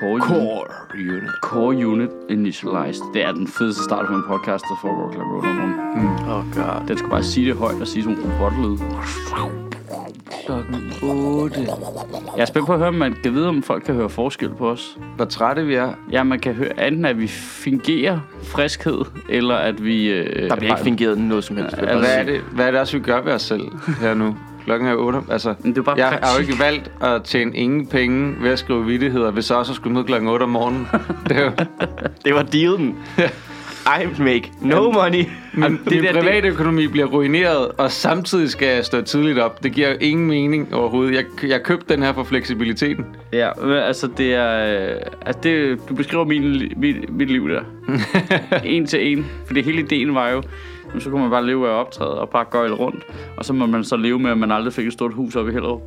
Core, unit. Core unit. Core Unit Initialized. Det er den fedeste start på en podcast, der foregår klokken 8 om morgenen. Oh god. Den skal bare sige det højt og sige sådan en robotlyd. Klokken 8. Jeg er spændt på at høre, om man kan vide, om folk kan høre forskel på os. Hvor trætte vi er. Ja, man kan høre enten, at vi fingerer friskhed, eller at vi... Øh, Der bliver ikke fingeret noget som helst. Ja, Hvad er, det, hvad er det også, vi gør ved os selv her nu? Klokken er 8. Altså, Men det er bare jeg har jo praktik. ikke valgt at tjene ingen penge ved at skrive vittigheder, hvis så også skulle møde klokken 8 om morgenen. Det jo, Det var dealen. I make no money. min, det min der, det- private økonomi bliver ruineret, og samtidig skal jeg stå tidligt op. Det giver jo ingen mening overhovedet. Jeg, jeg købte den her for fleksibiliteten. Ja, men altså det er... øh, Altså det, du beskriver min, mit, mit liv der. en til en. Fordi hele ideen var jo, men så kunne man bare leve af optræde og bare gøjle rundt. Og så må man så leve med, at man aldrig fik et stort hus op i Hellerup.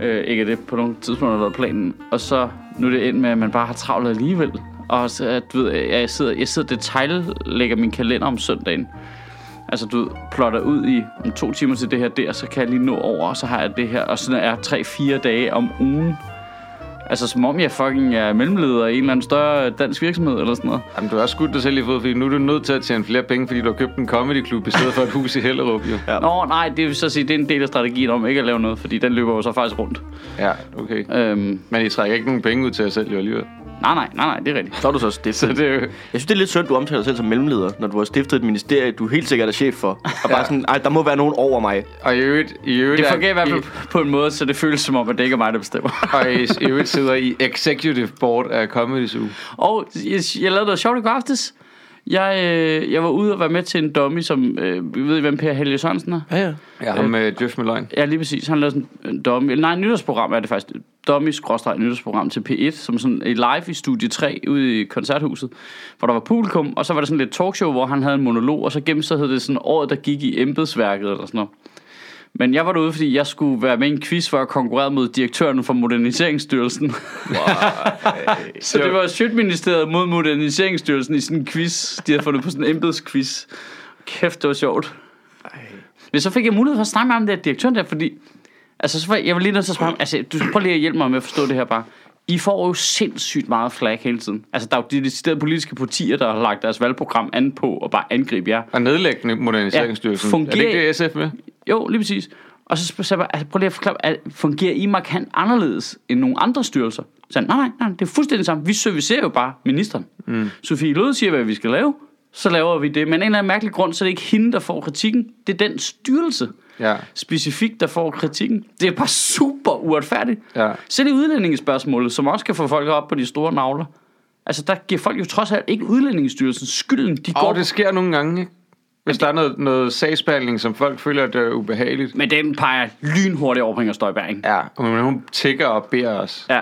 Øh, ikke at det på nogle tidspunkt har været planen. Og så nu er det ind med, at man bare har travlt alligevel. Og så, at, du ved, jeg sidder, jeg sidder detaillægger min kalender om søndagen. Altså, du ved, plotter ud i om to timer til det her der, så kan jeg lige nå over, og så har jeg det her. Og sådan er tre-fire dage om ugen. Altså, som om jeg fucking er mellemleder i en eller anden større dansk virksomhed, eller sådan noget. Jamen, du har også skudt dig selv i fod, fordi nu er du nødt til at tjene flere penge, fordi du har købt en comedyklub i stedet for et hus i Hellerup, jo. Ja. Nå, nej, det vil så sige, det er en del af strategien om ikke at lave noget, fordi den løber jo så faktisk rundt. Ja, okay. Øhm, Men I trækker ikke nogen penge ud til jer selv, jo alligevel. Nej, nej, nej, nej, det er rigtigt. Så er du så Så stiftet. det er jo... Jeg synes, det er lidt synd, du omtaler dig selv som mellemleder, når du har stiftet et ministerie, du helt sikkert er chef for. Og bare sådan, ej, der må være nogen over mig. Og i øvrigt, i øvrigt, Det er- fungerer i hvert fald på en måde, så det føles som om, at det ikke er mig, der bestemmer. Og i, i øvrigt sidder i executive board af Comedy Zoo. Og jeg, jeg lavede noget sjovt i går aftes. Jeg, øh, jeg var ude og være med til en dummy, som... Øh, ved I, hvem Per Helge Sørensen er? Ja, ja. Ja, ham med Djøf med løgn. Ja, lige præcis. Han lavede sådan en dummy... Nej, en nytårsprogram er det faktisk. Dummy nytårsprogram til P1, som sådan et live i studie 3 ude i koncerthuset, hvor der var publikum, og så var der sådan lidt talkshow, hvor han havde en monolog, og så gennem så hed det sådan året, der gik i embedsværket eller sådan noget. Men jeg var derude, fordi jeg skulle være med i en quiz, hvor jeg konkurrerede mod direktøren for Moderniseringsstyrelsen. så det var Sjøtministeriet mod Moderniseringsstyrelsen i sådan en quiz. De havde fundet på sådan en embedsquiz. Kæft, det var sjovt. Men så fik jeg mulighed for at snakke med ham der direktøren der, fordi... Altså, så jeg, var lige nødt til at spørge ham, altså, du prøv lige at hjælpe mig med at forstå det her bare. I får jo sindssygt meget flag hele tiden. Altså, der er jo de deciderede politiske partier, der har lagt deres valgprogram an på og bare angribe jer. Og nedlæggende moderniseringsstyrelsen. Ja, fungerer- Er det ikke det, SF med? Jo, lige præcis. Og så spørger jeg altså, prøv lige at forklare, at fungerer I markant anderledes end nogle andre styrelser? Så han, nej, nej, nej, det er fuldstændig samme. Vi servicerer jo bare ministeren. Mm. Sofie Løde siger, hvad vi skal lave, så laver vi det. Men af en eller anden mærkelig grund, så er det ikke hende, der får kritikken. Det er den styrelse Ja. specifikt, der får kritikken. Det er bare super uretfærdigt. Ja. Selv i udlændingespørgsmålet, som også kan få folk op på de store navler. Altså, der giver folk jo trods alt ikke udlændingestyrelsen skylden. De går Og det sker nogle gange, ikke? Hvis der er noget, noget sagsbehandling, som folk føler, at det er ubehageligt. Men den peger lynhurtigt over på Inger Støjberg, ikke? Ja, og men hun tigger og beder os. Ja.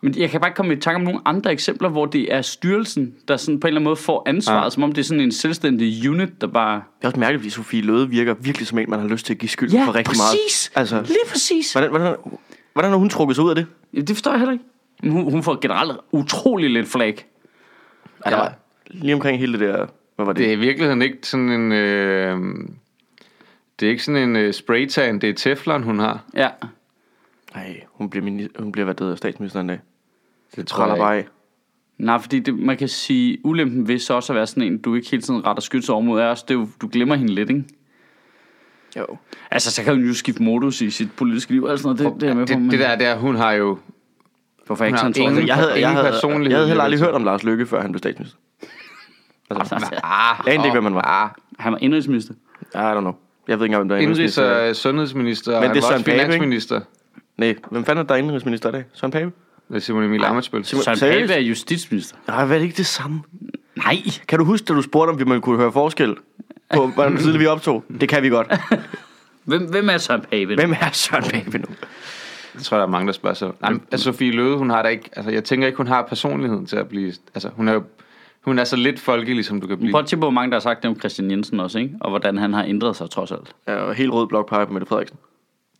Men jeg kan bare ikke komme i tanke om nogle andre eksempler, hvor det er styrelsen, der sådan på en eller anden måde får ansvaret, Ja. ja. som om det er sådan en selvstændig unit, der bare... Det er også mærkeligt, fordi Sofie Løde virker virkelig som en, man har lyst til at give skyld Ja, for rigtig præcis! meget. Altså, Lige præcis! hvordan, hvordan, hvordan har hun trukket sig ud af det? Ja, det forstår jeg heller ikke. Men Hun, hun får generelt utrolig lidt flag. Ja. Der var lige omkring hele det der... Hvad var det? Det er i virkeligheden ikke sådan en... Øh, det er ikke sådan en øh, spraytan, det er teflon, hun har. Ja. Nej, hun bliver, hun bliver hvad det hedder, statsminister en dag. Det Traller bare af. Nej, fordi det, man kan sige, ulempen ved så også at være sådan en, du ikke hele tiden retter skyts over mod er også, det er jo, du glemmer hende lidt, ikke? Jo. Altså, så kan hun jo skifte modus i sit politiske liv, og sådan noget. Det, det er jeg med på, det, men det der, der, hun har jo... hvorfor ikke sådan tror ingen- jeg, Jeg havde, jeg, havde, jeg havde heller aldrig hørt om Lars Løkke, før han blev statsminister. Altså, Altså, jeg anede ikke, hvem man var. Ah, han var indrigsminister. I don't know. Jeg ved ikke engang, hvem der er indrigs- indrigsminister. og sundhedsminister, og Men han det er var også Søren ikke? finansminister. Nej, hvem fanden er der indrigsminister i dag? Søren Pape? Det er Simon Emil Amitsbøl. Simon- Søren? Pape er justitsminister. Nej, hvad er det ikke det samme? Nej. Kan du huske, da du spurgte, om vi man kunne høre forskel på, hvordan tidligt vi optog? Det kan vi godt. Hvem, hvem er Søren Pape? Hvem er Søren Pape nu? Jeg tror, der er mange, der spørger sig. Nej, altså, Sofie Løde, hun har da ikke... Altså, jeg tænker ikke, hun har personligheden til at blive... Altså, hun er jo... Hun er så lidt folkelig, som du kan blive. Prøv at tænke på, hvor mange der har sagt det om Christian Jensen også, ikke? Og hvordan han har ændret sig trods alt. Ja, og helt rød blok peger på Mette Frederiksen.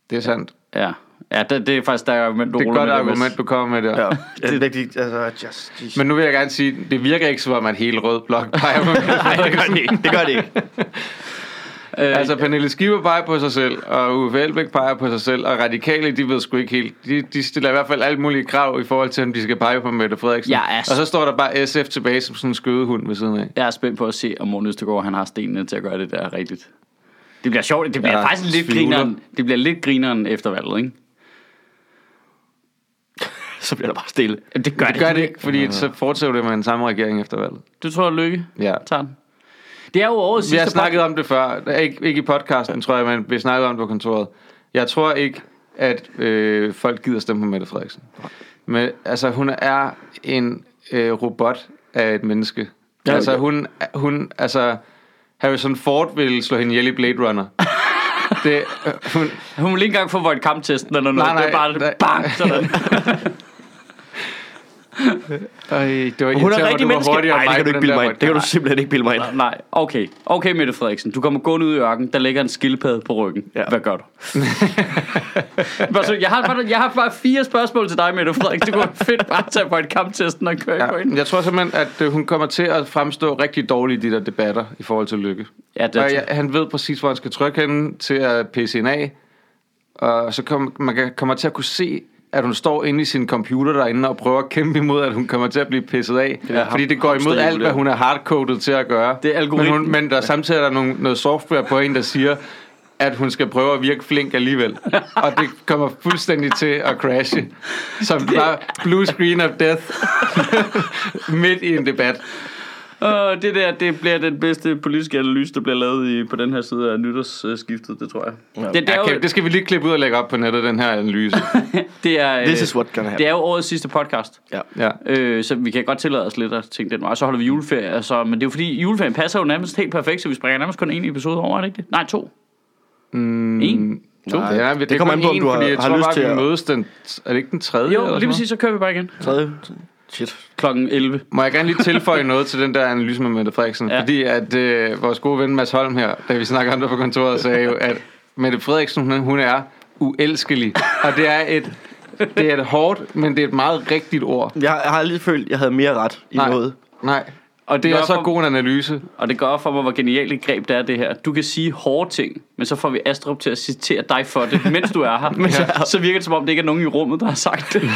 Det er sandt. Ja, ja det, det er faktisk der argument, du Det er et godt med det, argument, du kommer med der. Ja, det er rigtigt. Altså, just, just. Men nu vil jeg gerne sige, det virker ikke som om, at hele rød blok peger på Nej, det gør det ikke. Det gør det ikke. Øh, Altså, Pernille Skipper peger på sig selv, og Uffe Elbæk peger på sig selv, og radikale, de ved sgu ikke helt. De, de stiller i hvert fald alt mulige krav i forhold til, om de skal pege på Mette Frederiksen. Ja, altså. Og så står der bare SF tilbage som sådan en skødehund ved siden af. Jeg er spændt på at se, om Morten Østergaard han har stenene til at gøre det der rigtigt. Det bliver sjovt. Det bliver ja, faktisk lidt tvivler. grineren. Det bliver lidt grineren efter valget, ikke? Så bliver der bare stille. Det gør Det gør det ikke, fordi så fortsætter det med en samme regering efter valget. Du tror, Lykke Ja. tager den? Det er jo årets Vi har sidste snakket om det før. Ikke, ikke i podcasten, tror jeg, men vi har snakket om det på kontoret. Jeg tror ikke, at øh, folk gider stemme på Mette Frederiksen. Men altså, hun er en øh, robot af et menneske. Ja, Ja, altså, ja. hun, hun, altså, Harrison Ford vil slå hende ihjel i Blade Runner. det, øh, hun, Hun vil ikke engang få Voight Kamp-testen eller noget. Nej, det er nej, bare nej. bang, sådan. øh, det var Hun er rigtig du menneske. Nej, det kan du ikke på bilde mig ind. Det kan du simpelthen ikke bilde mig ind. Nej, okay. Okay, Mette Frederiksen. Du kommer gående ud i ørken. Der ligger en skildpadde på ryggen. Ja. Hvad gør du? Jeg, har bare, jeg har bare fire spørgsmål til dig, Mette Frederiksen. Det kunne fedt bare tage på et kamptesten og køre ja. Ind. jeg tror simpelthen, at øh, hun kommer til at fremstå rigtig dårligt i de der debatter i forhold til lykke. Ja, det Og han ved præcis, hvor han skal trykke hende til at pisse hende af. Og så kom, man kommer til at kunne se, at hun står inde i sin computer derinde og prøver at kæmpe imod, at hun kommer til at blive pisset af. Ja, fordi det går imod alt, hvad hun er hardcoded til at gøre. Det er men, hun, men der samtidig er der nogle, noget software på en, der siger, at hun skal prøve at virke flink alligevel. og det kommer fuldstændig til at crashe. Som bare blue screen of death midt i en debat. Uh, det der, det bliver den bedste politiske analyse, der bliver lavet i, på den her side af nytårsskiftet, det tror jeg. Ja. Det, det, er jo, okay, det skal vi lige klippe ud og lægge op på nettet, den her analyse. det, er, This øh, is what gonna happen. det er jo årets sidste podcast. Ja. Ja. Øh, så vi kan godt tillade os lidt at tænke den vej. Og så holder vi juleferie. Altså, men det er jo fordi, juleferien passer jo nærmest helt perfekt, så vi springer nærmest kun en episode over, er det ikke det? Nej, to. Mm, En? To? Nej, Ja, det, det kommer an på, om du har- har lyst bare, til at- mødes den... Er det ikke den tredje? Jo, lige præcis, så kører vi bare igen. Tredje. Shit. Klokken 11. noget? Må jeg gerne lige tilføje noget til den der analyse med Mette Frederiksen? Ja. Fordi at øh, vores gode ven Mads Holm her, da vi snakker om det på kontoret, sagde jo, at Mette Frederiksen, hun, hun er uelskelig. Og det er et... Det er et hårdt, men det er et meget rigtigt ord. Jeg, har- jeg har aldrig følt, jeg havde mere ret i Nej. noget. Nej. Og Det er gør så for- god en analyse. Og det gør for mig, hvor genialt et greb det er, det her. Du kan sige hårde ting, men så får vi Astrup til at citere dig for det, mens du er her. ja. Så virker det som om, det ikke er nogen i rummet, der har sagt det.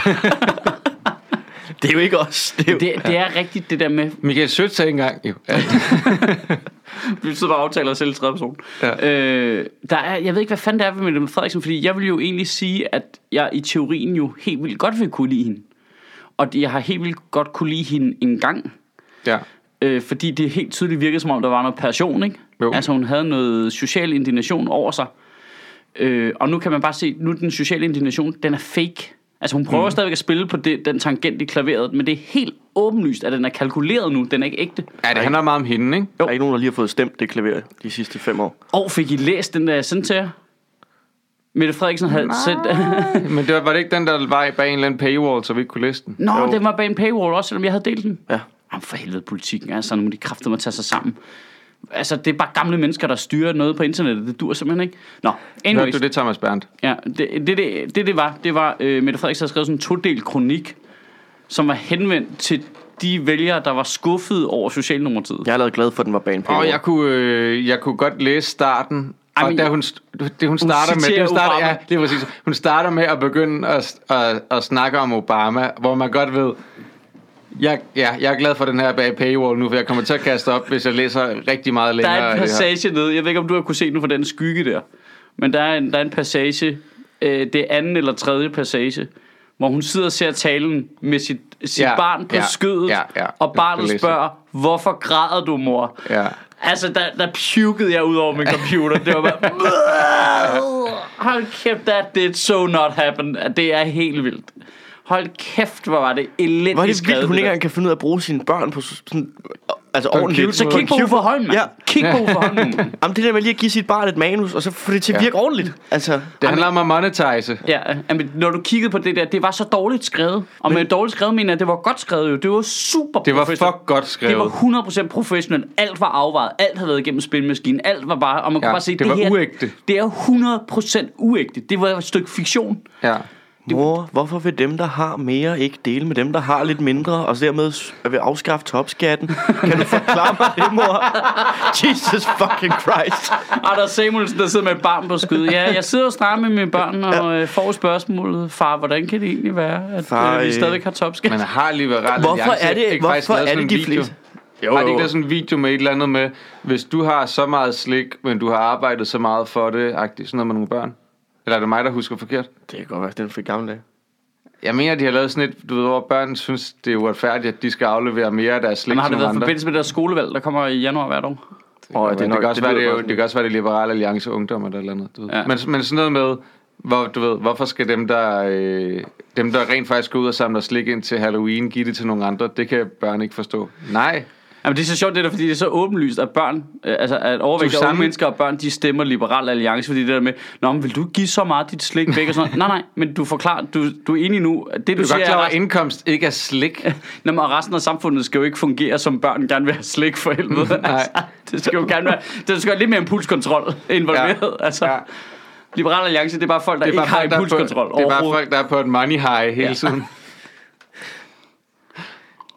Det er jo ikke os. Det er jo, Det, det er rigtigt det der med, Michael Sødt sagde engang, jo, at vi sidder og aftaler os selv i tredje person. Ja. Øh, der er, jeg ved ikke, hvad fanden det er ved Mette Frederiksen, fordi jeg vil jo egentlig sige, at jeg i teorien jo helt vildt godt vil kunne lide hende. Og jeg har helt vildt godt kunne lide hende en gang. ja. Øh, fordi det helt tydeligt virkede som om, der var noget passion, ikke? Jo. Altså hun havde noget social indignation over sig. Øh, og nu kan man bare se, nu den sociale indignation, den er fake. Altså hun prøver mm. stadigvæk at spille på det, den tangent i klaveret, men det er helt åbenlyst, at den er kalkuleret nu, den er ikke ægte. ja, det handler meget om hende, ikke? der er ikke nogen, der lige har fået stemt det klaver de sidste fem år. Og fik I læst den der jeg sendte til jer? Mette Frederiksen havde sendt... Men det var, var det ikke den, der var bag en eller anden paywall, så vi ikke kunne læse den? Nå, Jo. den var bag en paywall også, selvom jeg havde delt den. Ja. Jamen for helvede, politikken er sådan, de kræfter må tage sig sammen. Altså, det er bare gamle mennesker, der styrer noget på internettet. Det dur simpelthen ikke. Nå, anyways. Hørte du det, Thomas Berndt? Ja, det det, det, det, det var, det var øh, Mette Frederiksen havde skrevet sådan en todel kronik, som var henvendt til de vælgere, der var skuffet over Socialdemokratiet. Jeg er allerede glad for, at den var bag en Åh, oh, jeg kunne, øh, jeg kunne godt læse starten. Ej, og da hun, det, hun starter med, det, hun starter, Obama. ja, det er præcis. Hun starter med at begynde at, at, at snakke om Obama, hvor man godt ved, jeg, ja, jeg er glad for den her bag paywall nu, for jeg kommer til at kaste op, hvis jeg læser rigtig meget Der længere. er af en passage nede, jeg ved ikke, om du har kunne se den for den skygge der, men der er en, der er en passage, øh, det er anden eller tredje passage, hvor hun sidder og ser talen med sit, sit Ja, barn på ja, skødet, ja, ja. og barnet spørger, hvorfor græder du, mor? Ja. Altså, der, der pukede jeg ud over min computer. Det var bare... Hold kæft, that did so not happen. Det er helt vildt. Hold kæft, hvor var det elendigt Hvor er det skrevet, vildt, hun det ikke der. engang kan finde ud af at bruge sine børn på sådan, altså ordentligt. Så kig på Uffe Holm, mand. Ja. Kig på Uffe Holm. Jamen det der med lige at give sit barn et manus, og så få det til at virke ordentligt. Altså, Det handler om at monetize. Ja, men når du kiggede på det der, det var så dårligt skrevet. Og med dårligt skrevet mener jeg, det var godt skrevet jo. Det var super Det var fuck godt Det skrevet. var 100% professionelt. Alt var afvejet. Alt havde været igennem spilmaskinen. Alt var bare... Og man kunne Ja, bare se, det var her, uægte. Det er 100% uægte. Det var et stykke fiktion. Ja. Mor, hvorfor vil dem, der har mere, ikke dele med dem, der har lidt mindre, og dermed vil afskaffe topskatten? Kan du forklare mig det, mor? Jesus fucking Christ. Anders Samuelsen, der sidder med et barn på skødet. Ja, jeg sidder og snakker med mine børn og øh, får spørgsmålet, far, hvordan kan det egentlig være, at Far, øh, vi øh, stadigvæk har topskat? Man har liberal Hvorfor alliance er det- ikke hvorfor er sådan det en de video? fleste- Jo, har de ikke lavet sådan en video med et eller andet med, hvis du har så meget slik, men du har arbejdet så meget for det, agtigt, sådan noget med nogle børn? Eller er det mig, der husker forkert? Det kan godt være, den fik gamle dage. Jeg mener, de har lavet sådan et, du ved, hvor børn synes, det er uretfærdigt, at de skal aflevere mere af deres slik Men har til det været i andre. forbindelse med det der skolevalg, der kommer i januar hvert år? Og det, det, kan også være, det, er jo- det, det kan også være, det er Liberale Alliance Ungdom eller et eller andet. Du ved. Ja. Men, men sådan noget med, hvor, du ved, hvorfor skal dem der, øh, dem, der rent faktisk går ud og samler slik ind til Halloween, give det til nogle andre? Det kan børn ikke forstå. Nej, Jamen, det er så sjovt, det der, fordi det er så åbenlyst, at børn, øh, altså at overvægt Du af unge mennesker og børn, de stemmer Liberal Alliance, fordi det der med, Nå, men vil du give så meget dit slik væk og sådan noget? Nej, nej, men du forklarer, du, du er enig nu, det du, du er siger godt klar at indkomst ikke er slik. Nå, men resten af samfundet skal jo ikke fungere, som børn gerne vil have slik for helvede. altså, det skal jo gerne være, det skal være lidt mere impulskontrol involveret. Ja. Altså, Ja. Liberal Alliance, det er bare folk, der er ikke bare, har er på, impulskontrol det er bare folk, der er på et money high hele Ja. tiden.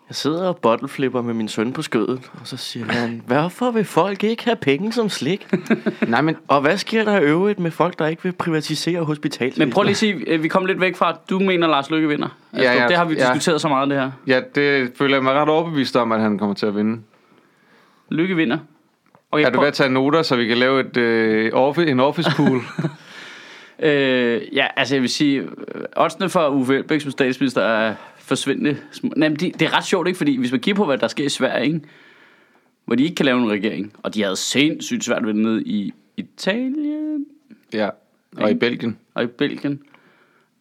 Jeg sidder og bottleflipper med min søn på skødet, og så siger han, hvorfor vil folk ikke have penge som slik? Nej, men Og hvad sker der i øvrigt med folk, der ikke vil privatisere hospitalsvæsenet? Men prøv lige at sige, øh, vi kom lidt væk fra, at du mener, Lars Lykke vinder. Altså, Ja, ja, det har vi ja. diskuteret så meget, det her. ja, det føler jeg mig ret overbevist om, at han kommer til at vinde. Lykke vinder. Okay, Er du ved at tage noter, så vi kan lave et, øh, office, en office pool? Øh, ja, altså jeg vil sige, øh, oddsene for Uffe Elbæk som statsminister er forsvindende. små. Nej, men det, det er ret sjovt, ikke? Fordi hvis man kigger på, hvad der sker i Sverige, ikke? hvor de ikke kan lave en regering, og de havde sindssygt svært ved det nede i Italien ja, og i Belgien. og i Belgien.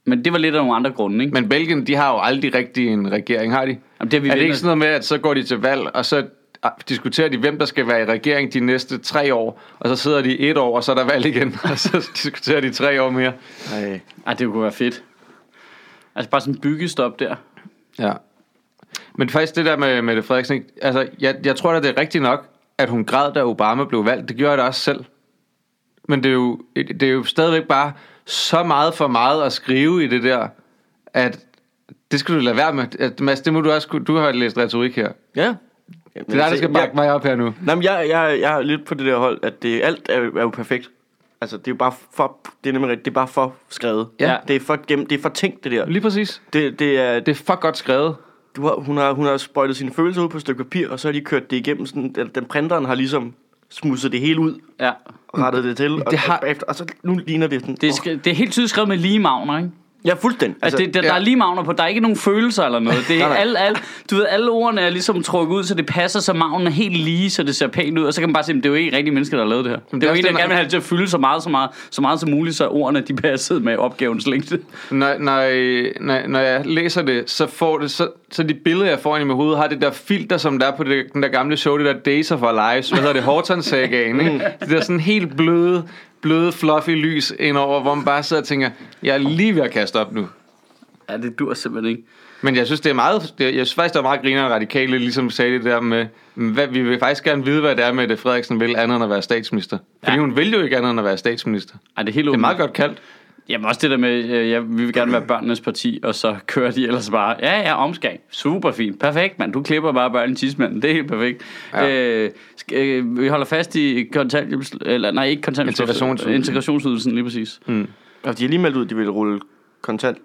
Men det var lidt af nogle andre grunde, ikke? Men Belgien, de har jo aldrig rigtig en regering, har de? Jamen, det har vi er det ikke sådan noget med, at så går de til valg, og så ah, diskuterer de, hvem der skal være i regering de næste tre år, og så sidder de et år, og så er der valg igen, og så diskuterer de tre år mere. Nej. Ej, det kunne være fedt. Altså bare sådan en byggestop der. Ja. Men faktisk det der med Mette Frederiksen, altså jeg, jeg tror da det er rigtigt nok, at hun græd, da Obama blev valgt. Det gjorde jeg da også selv. Men det er jo, det er jo stadigvæk bare så meget for meget at skrive i det der, at det skal du lade være med. At, Mads, det må du også Du har læst retorik her. Ja. Det er dig, der skal bakke mig op her nu. Nej, men jeg, jeg, jeg er lidt på det der hold, at det, alt er, er jo perfekt. Altså, det er jo bare for, det er nemlig rigtigt, det er bare for skrevet. Ja. Det er for, gennem, det er for tænkt, det der. Lige præcis. Det, det er, Det er for godt skrevet. du har, hun, har, hun har sprøjtet sine følelser ud på et stykke papir, og så har de kørt det igennem. Sådan, den, den printeren har ligesom smusset det hele ud Ja. og rettet det til. Og, Det har- og, bagefter, og så nu ligner det sådan... Det er, sk- det er helt tydeligt skrevet med lige magner, ikke? Ja, fuldstændig. Altså, det, der, ja. der er lige magner på, der er ikke nogen følelser eller noget. Det er alle, alle, du ved, alle ordene er ligesom trukket ud, så det passer, så magnen er helt lige, så det ser pænt ud. Og så kan man bare se, at det er jo ikke rigtige mennesker, der har lavet det her. Det, er er jo en, der man- gerne vil have til at fylde så meget, så meget, så meget som muligt, så ordene de passede med opgavens længde. Når, når, når, når jeg læser det, så får det, så, så de billeder, jeg får ind i mit hoved, har det der filter, som der er på det, den der gamle show, det der Days of Our Lives, hvad hedder det, horton sagaen ikke? Det der sådan helt bløde, bløde, fluffy lys indover, hvor man bare sidder og tænker, jeg er lige ved at kaste op nu. Ja, det dur simpelthen ikke. Men jeg synes, det er meget, jeg synes faktisk, det er meget griner radikale, ligesom sagde det der med, hvad, vi vil faktisk gerne vide, hvad det er med, det Frederiksen vil, andet end at være statsminister. Fordi Ja. hun vil jo ikke andet end at være statsminister. Ej, det er helt Det er meget godt kaldt. Jamen også det der med, øh, ja, vi vil gerne være børnenes parti, og så kører de ellers bare, ja, ja, omskag, super fint, perfekt, mand, du klipper bare børnene tidsmanden, det er helt perfekt. Ja. Øh, øh, vi holder fast i kontanthjælps, eller nej, ikke kontanthjælps, Integrationsydelsen. integrationsydelsen lige præcis. Og de har lige meldt ud, at de vil rulle kontant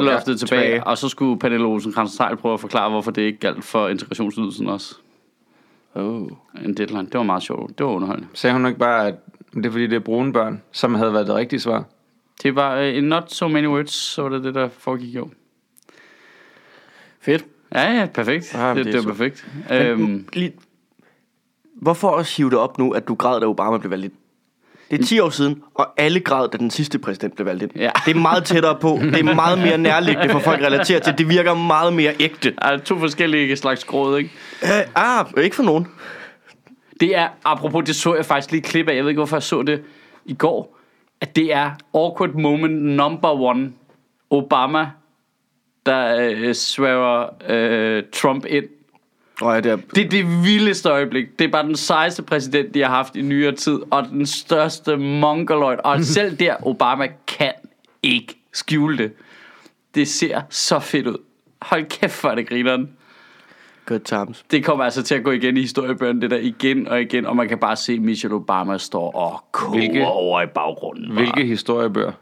loftet tilbage, og så skulle Pernille Olsen Kranstejl prøve at forklare, hvorfor det ikke galt for integrationsydelsen også. Oh. En deadline, det var meget sjovt, det var underholdende. Sagde hun ikke bare, at det er fordi, det er brune børn, som havde været det rigtige svar? Det var uh, in not so many words, så var det det, der foregik jo. Fedt. Ja, ja, perfekt. Ja, det, det det, er var så- perfekt. Men, Øhm, lige, hvorfor også hive det op nu, at du græd, da Obama blev valgt ind? Det er 10 år siden, og alle græd, da den sidste præsident blev valgt ind. Ja. Det er meget tættere på. Det er meget mere nærliggende for folk at relatere til. Det virker meget mere ægte. er to forskellige slags gråd, ikke? Uh, ah, ikke for nogen. Det er, apropos, det så jeg faktisk lige klip af, jeg ved ikke, hvorfor jeg så det i går, at det er awkward moment number one. Obama, der øh, svæver øh, Trump ind. Oh, ja, det er, Det er det vildeste øjeblik. Det er bare den sejeste præsident, de har haft i nyere tid, og den største mongoloid. Og selv der, Obama kan ikke skjule det. Det ser så fedt ud. Hold kæft, er det grineren. Good times. Det kommer altså til at gå igen i historiebøgerne, det der igen og igen, og man kan bare se Michelle Obama står og koger Hvilke- over i baggrunden. Hvilke historiebøger?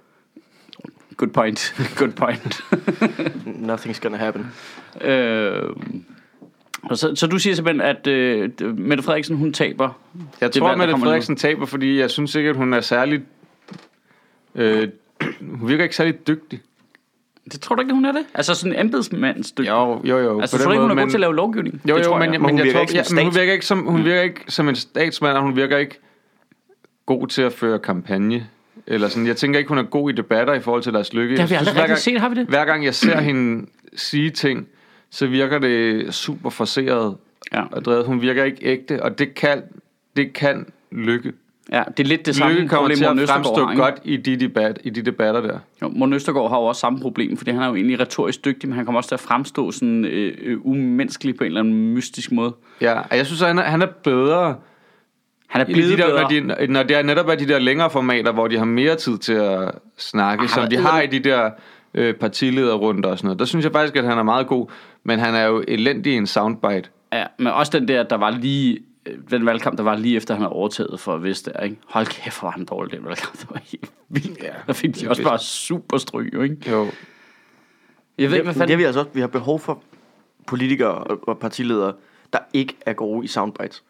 Good point. Good point. Nothing's gonna happen. øh, og så, så du siger simpelthen, at øh, Mette Frederiksen, hun taber. Jeg tror, valg, at Mette Frederiksen taber, fordi jeg synes ikke, at hun er særlig... Øh, hun virker ikke særlig dygtig. Det tror du ikke, hun er det? Altså sådan en embedsmandsdygtig. Jo, jo, jo. Altså, tror du ikke, hun er god til at lave lovgivning? Jo, jo, men, jeg. men, hun jeg virker tror, ikke ja, men hun virker ikke som hun virker ikke som en statsmand, og hun virker ikke god til at føre kampagne. Eller sådan. Jeg tænker ikke, hun er god i debatter i forhold til deres lykke. Det har vi aldrig hver rigtig gang- set, har vi det? Hver gang jeg ser hende sige ting, så virker det super forseret Ja. og drevet. Hun virker ikke ægte, og det kan, det kan lykke. Ja, det er lidt det samme Lykke kommer til at fremstå har, godt i de, debat, i de debatter der. Jo, Morten Østergaard har jo også samme problem, fordi han er jo egentlig retorisk dygtig, men han kommer også til at fremstå sådan øh, øh, umenneskelig på en eller anden mystisk måde. Ja, og jeg synes, at han er, han er bedre Han er blevet de der, bedre. når, de, når det er netop er de der længere formater, hvor de har mere tid til at snakke, Han som de har i de der øh, partilederrunder og sådan noget. Der synes jeg faktisk, at han er meget god, men han er jo elendig i en soundbite. Ja, men også den der, der var lige den valgkamp, der var lige efter, han havde overtaget for Vest der, ikke? Hold kæft, hvor var han dårlig, den valgkamp. Det var helt vildt. Ja, der fik de også bare super stryg, jo, ikke? Jo. Jeg ved ikke, hvad det, det er fanden... vi altså også. Vi har behov for politikere og, partiledere, der ikke er gode i soundbites.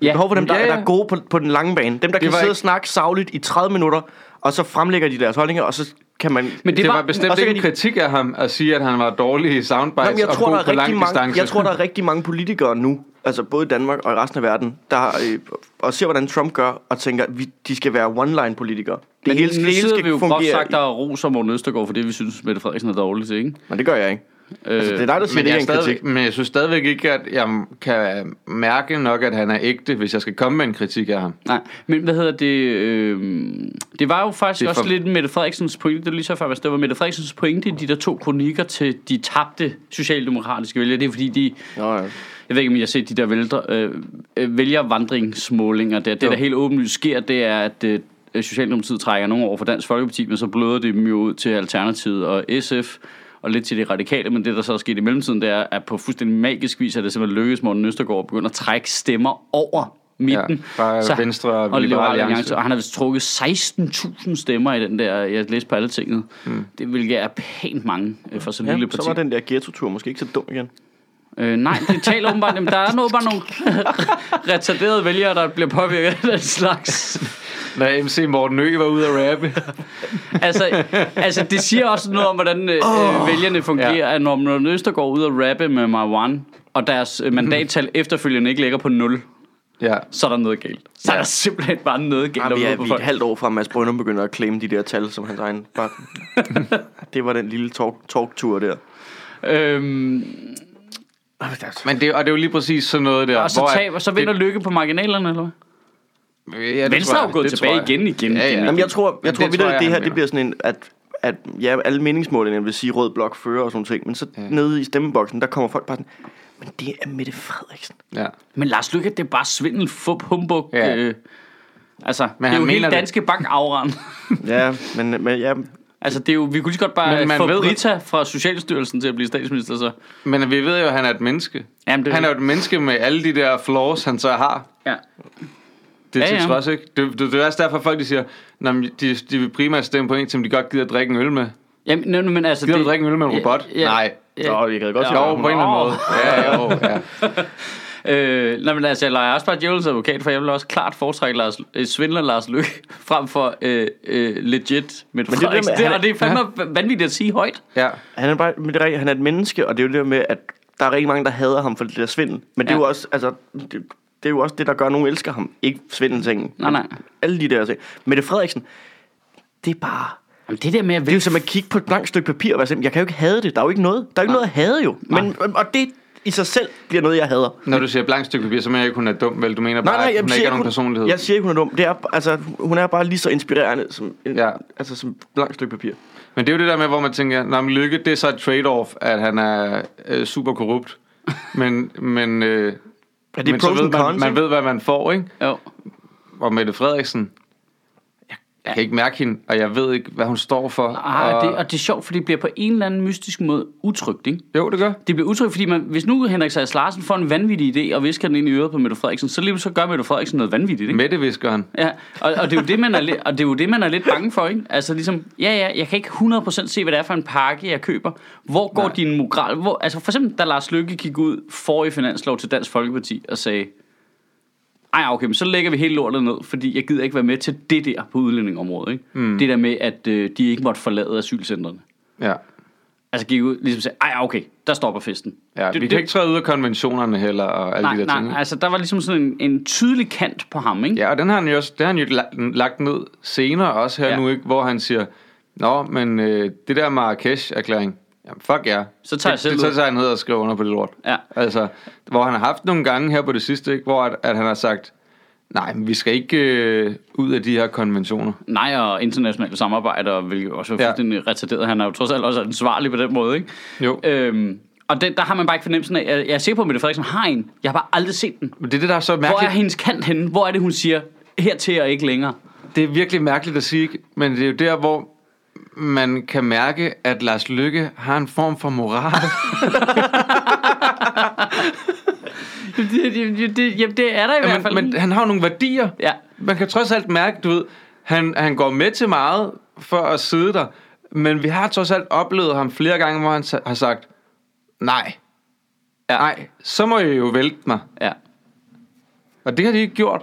Vi har Ja, behov for dem, der, ja, ja. der er gode på, på den lange bane. Dem, der kan var sidde ikke- og snakke savligt i 30 minutter, og så fremlægger de deres holdninger, og så kan man... Men Det, det var, var- bestemt ikke kan en de- kritik af ham at sige, at han var dårlig i soundbites Jamen, jeg, og tror, god der er på lang mange, distance. jeg tror, der er rigtig mange politikere nu, altså både i Danmark og i resten af verden, der øh, og ser, hvordan Trump gør, og tænker, at vi, de skal være one-line-politikere. Det Men hele, det hele skal vi jo groft fungere. sagt, der er ros om Morten Østergaard, for det vi synes, Mette Frederiksen er dårlig til, ikke? Men det gør jeg ikke. Altså, det er dig, der siger, men, det jeg er stadigvæk, kritik. men jeg synes stadigvæk ikke, at jeg kan mærke nok, at han er ægte, hvis jeg skal komme med en kritik af ham. Nej, men hvad hedder det? Øh, det var jo faktisk Det er også for- lidt Mette Frederiksens pointe, det lige så før, det var Mette Frederiksens pointe i de der to kronikker til de tabte socialdemokratiske vælgere. Det er fordi, de, Nå, ja. Jeg ved ikke, om I har set de der vælger, øh, øh, vælgervandringsmålinger der. Det, Jo. der helt åbenlyst sker, det er, at øh, Socialdemokratiet trækker nogen over for Dansk Folkeparti, men så bløder det dem jo ud til Alternativet og SF og lidt til de radikale, men det der så er sket i mellemtiden, det er, at på fuldstændig magisk vis er det simpelthen lykkedes Morten Østergaard at begynde at trække stemmer over midten. Ja, fra Venstre og og Liberal Liberal Alliance. Alliance. Og han har vist trukket 16.000 stemmer i den der, jeg læste på alle tinget. Mm. Det hvilket er pænt mange øh, for så ja, lille parti. så var den der ghetto-tur måske ikke så dum igen. Øh, nej, det taler åbenbart, jamen, der er bare nogle retarderede vælgere, der bliver påvirket af den slags. Når MC Morten Ø var ude at rappe. Altså, altså det siger også noget om, hvordan øh, oh, vælgerne fungerer, ja. at når Morten Øster går ud og rappe med Marwan, og deres øh, mandattal efterfølgende ikke ligger på 0, Ja. så er der noget galt. Så er Ja. der simpelthen bare noget galt Ja, vi derude er, vi er folk. et halvt år fra, at Mads Brøndum begynder at claim de der tal som hans egen. Bare, det var den lille talk, talk-tur der. Øhm, Men det, og det er jo lige præcis sådan noget der. og så, hvor taber, så vinder Lykke på marginalerne, eller hvad? Ja, det Venstre er jo gået Det tilbage igen, igen, Ja, ja. igen. Jamen, jeg tror, jeg tror det det, tror det, jeg, det her det bliver sådan en, at, at ja, alle meningsmålingerne vil sige rød blok fører og sådan ting, men så ja. nede i stemmeboksen, der kommer folk bare sådan, men det er Mette Frederiksen. Ja. Men Lars Lykke, det er bare svindel, fup, humbug. Ja. Øh, altså, men det er jo helt det. danske bank afren. Ja, men, men ja, altså, det er jo, vi kunne lige godt bare Men man få ved- Brita fra Socialstyrelsen til at blive statsminister, så. Men vi ved jo, at han er et menneske. Jamen, det, Han er jo et menneske med alle de der flaws, han så har. ja. Det er Ja, ja, til ja. trods, ikke? Det, det, det er også derfor, folk de siger, at de, de vil primært stemme på en, som de godt gider at drikke en øl med. Jamen, nej, men altså... Gider du drikke en øl med en robot? Ja, ja, Nej. Ja. Nå, vi kan godt sige, Jo, at på en eller anden måde. Ja, jo, ja. Øh, nej, men altså, jeg leger også bare djævelens advokat, for jeg vil også klart foretrække Lars, øh, svindler Lars Lykke frem for øh, øh, legit Mette Men det er det med, Det, er- og det er fandme vanvittigt at sige højt. ja. han er bare, men det er, han er et menneske, og det er jo det med, at der er rigtig mange, der hader ham for det der svindel. Men det er Ja. jo også, altså, det, det er jo også det, der gør, at nogen elsker ham. Ikke svindeltingen. Nej, nej. Alle de der ting. Mette Frederiksen, det er bare... Jamen, det der med at Det er jo som at kigge på et blankt stykke papir og være sådan, jeg kan jo ikke have det. Der er jo ikke noget. Der er jo ikke noget at hade jo. Men, og det i sig selv bliver noget, jeg hader. Når du siger blank stykke papir, så mener jeg ikke, hun er dum, vel? Du mener bare, at hun ikke har nogen personlighed. jeg siger ikke, hun er dum. Det er, altså, hun er bare lige så inspirerende som, en, Ja. altså, som blankt stykke papir. Men det er jo det der med, hvor man tænker, når Lykke, det er så et trade-off, at han er øh, super korrupt. Men, men, øh, Er det men så ved man, cons, man ved, hvad man får, ikke? Jo. Og Mette Frederiksen, jeg, kan ikke mærke hende, og jeg ved ikke, hvad hun står for. Ah, og... Det, og det er sjovt, for det bliver på en eller anden mystisk måde utrygt, ikke? Jo, det gør. Det bliver utrygt, fordi man, hvis nu Henrik Sass Larsen får en vanvittig idé og visker den ind i øret på Mette Frederiksen, så lige så gør Mette Frederiksen noget vanvittigt, ikke? Mette visker han. Ja, og, og, det er jo det, man er lidt, og det er jo det, man er lidt bange for, ikke? Altså ligesom, ja, ja, jeg kan ikke 100% se, hvad det er for en pakke, jeg køber. Hvor går Nej. din moral? Hvor, altså for eksempel, da Lars Løkke gik ud for i finanslov til Dansk Folkeparti og sagde, ej, okay, men så lægger vi hele lortet ned, fordi jeg gider ikke være med til det der på udlændingområdet, ikke? Mm. Det der med, at øh, de ikke måtte forlade asylcentrene. Ja. Altså gik ud, ligesom sagde, ej, okay, der stopper festen. ja det, vi kan ikke træde ud af konventionerne heller, og alle Nej, de der nej, ting. ikke? altså der var ligesom sådan en, en tydelig kant på ham, ikke? Ja, og den har han jo også, det har han jo la- lagt ned senere også her ja. nu, ikke, hvor han siger, Nå, men øh, det der Marrakesh-erklæring, jamen fuck ja. Så tager jeg det, selv det, ud. så tager han ned og skriver under på det lort. Ja. Altså, hvor han har haft nogle gange her på det sidste, ikke, hvor at, at han har sagt, nej, men vi skal ikke øh, ud af de her konventioner. Nej, og internationale samarbejder, hvilket også er Ja. fuldstændig retarderet. Han er jo trods alt også ansvarlig på den måde, ikke? Jo. Øhm, og det, der har man bare ikke fornemmelsen af, jeg jeg er sikker på, at Mette Frederiksen har en. Jeg har bare aldrig set den. Men det er det, der er så Hvor er mærkeligt. hendes kant henne? Hvor er det, hun siger, hertil og ikke længere? Det er virkelig mærkeligt at sige, ikke? men det er jo der, hvor man kan mærke, at Lars Lykke har en form for moral. Det, det, det, jamen, det er der i Ja, hvert fald. men, men han har jo nogle værdier. Ja. Man kan trods alt mærke, du ved, han, han går med til meget for at sidde der, men vi har trods alt oplevet ham flere gange, hvor han har sagt, nej, Ja. nej, så må jeg jo vælte mig. Ja. Og det har de ikke gjort.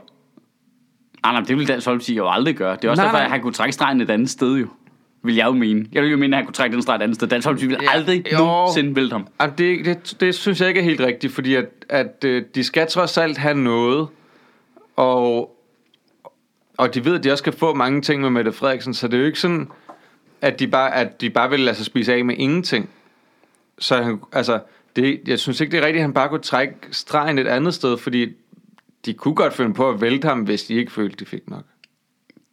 Ah, nej, det ville Dansk Folkeparti jo aldrig gøre. Det er også Nej, derfor, nej. at han kunne trække stregen et andet sted jo. Vil jeg jo mene. Jeg vil jo mene, at han kunne trække den streg et andet sted. Dansk Folkeparti ville Ja, aldrig jo. nogensinde vælte ham. Og det, det, det synes jeg ikke er helt rigtigt, fordi at, at øh, de skal trods alt have noget, og, og de ved, at de også skal få mange ting med Mette Frederiksen, så det er jo ikke sådan, at de bare, at de bare vil lade sig spise af med ingenting. Så han, altså, det, jeg synes ikke, det er rigtigt, at han bare kunne trække stregen et andet sted, fordi de kunne godt finde på at vælte ham, hvis de ikke følte, de fik nok.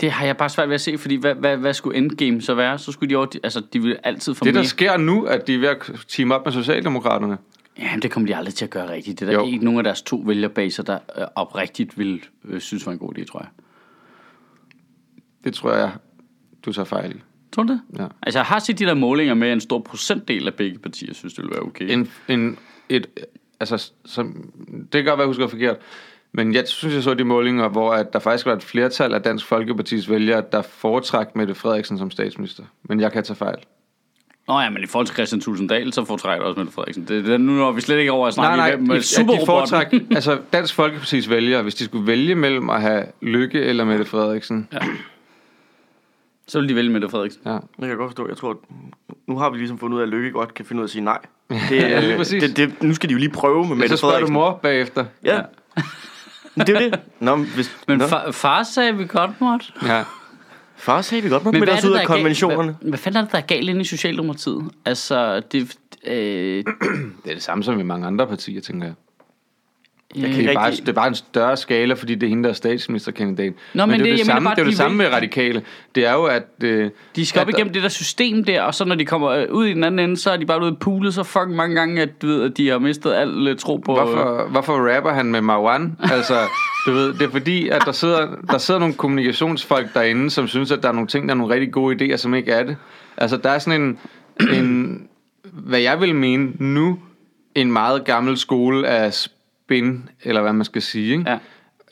Det har jeg bare svært ved at se, fordi hvad, hvad, hvad skulle endgame så være? Så skulle de over, altså de ville altid få Det, der mere. sker nu, at de er ved at team op med Socialdemokraterne. Jamen, det kommer de aldrig til at gøre rigtigt. Det er der Jo. ikke nogen af deres to vælgerbaser, der øh, oprigtigt vil øh, synes var en god idé, tror jeg. Det tror jeg, du tager fejl i. Tror du det? Ja. Altså, jeg har set de der målinger med, at en stor procentdel af begge partier synes, det ville være okay. en, en, et, altså, som, det kan godt være, jeg husker forkert, men jeg synes, jeg så de målinger, hvor at der faktisk var et flertal af Dansk Folkepartis vælgere, der foretræk Mette Frederiksen som statsminister. Men jeg kan tage fejl. Nå ja, men i forhold til Christian Tulsendal, så foretrækker jeg også Mette Frederiksen. Det, det, nu når vi slet ikke over at snakke Nej, nej, med de foretræk, altså Dansk Folkepartis vælgere, hvis de skulle vælge mellem at have Lykke eller Mette Frederiksen. Ja. Så vil de vælge Mette Frederiksen. ja. Det kan jeg godt forstå. Jeg tror, at nu har vi ligesom fundet ud af, at Lykke godt kan finde ud af at sige nej. Det, Ja, lige præcis. det, det, nu skal de jo lige prøve med Mette så spørger du Frederiksen. mor bagefter. Ja. Men det er jo det. Nå, men hvis, Men nå, far, far sagde vi godt måtte. Ja. far sagde vi godt hvad er os ud der af er konventionerne. Hvad, hvad fanden er det, der er galt inde i Socialdemokratiet? Altså, det... Øh, Det er det samme som i mange andre partier, tænker jeg. Øh, Det er, bare, det er bare en større skala, fordi det er hende, der er statsministerkandidat. Nå, men det, det- er jeg det mener samme, bare, det er det samme med radikale. Det er jo, at... Øh, De skal op at- igennem det der system der, og så når de kommer øh, ud i den anden ende, så er de bare ude pulet så fucking mange gange, at, du ved, at de har mistet al øh, tro på... Hvorfor, hvorfor rapper han med Marwan? Altså, du ved, det er fordi, at der sidder, der sidder nogle kommunikationsfolk derinde, som synes, at der er nogle ting, der er nogle rigtig gode idéer, som ikke er det. Altså, der er sådan en, en hvad jeg vil mene nu, en meget gammel skole af spin, eller hvad man skal sige. Ikke?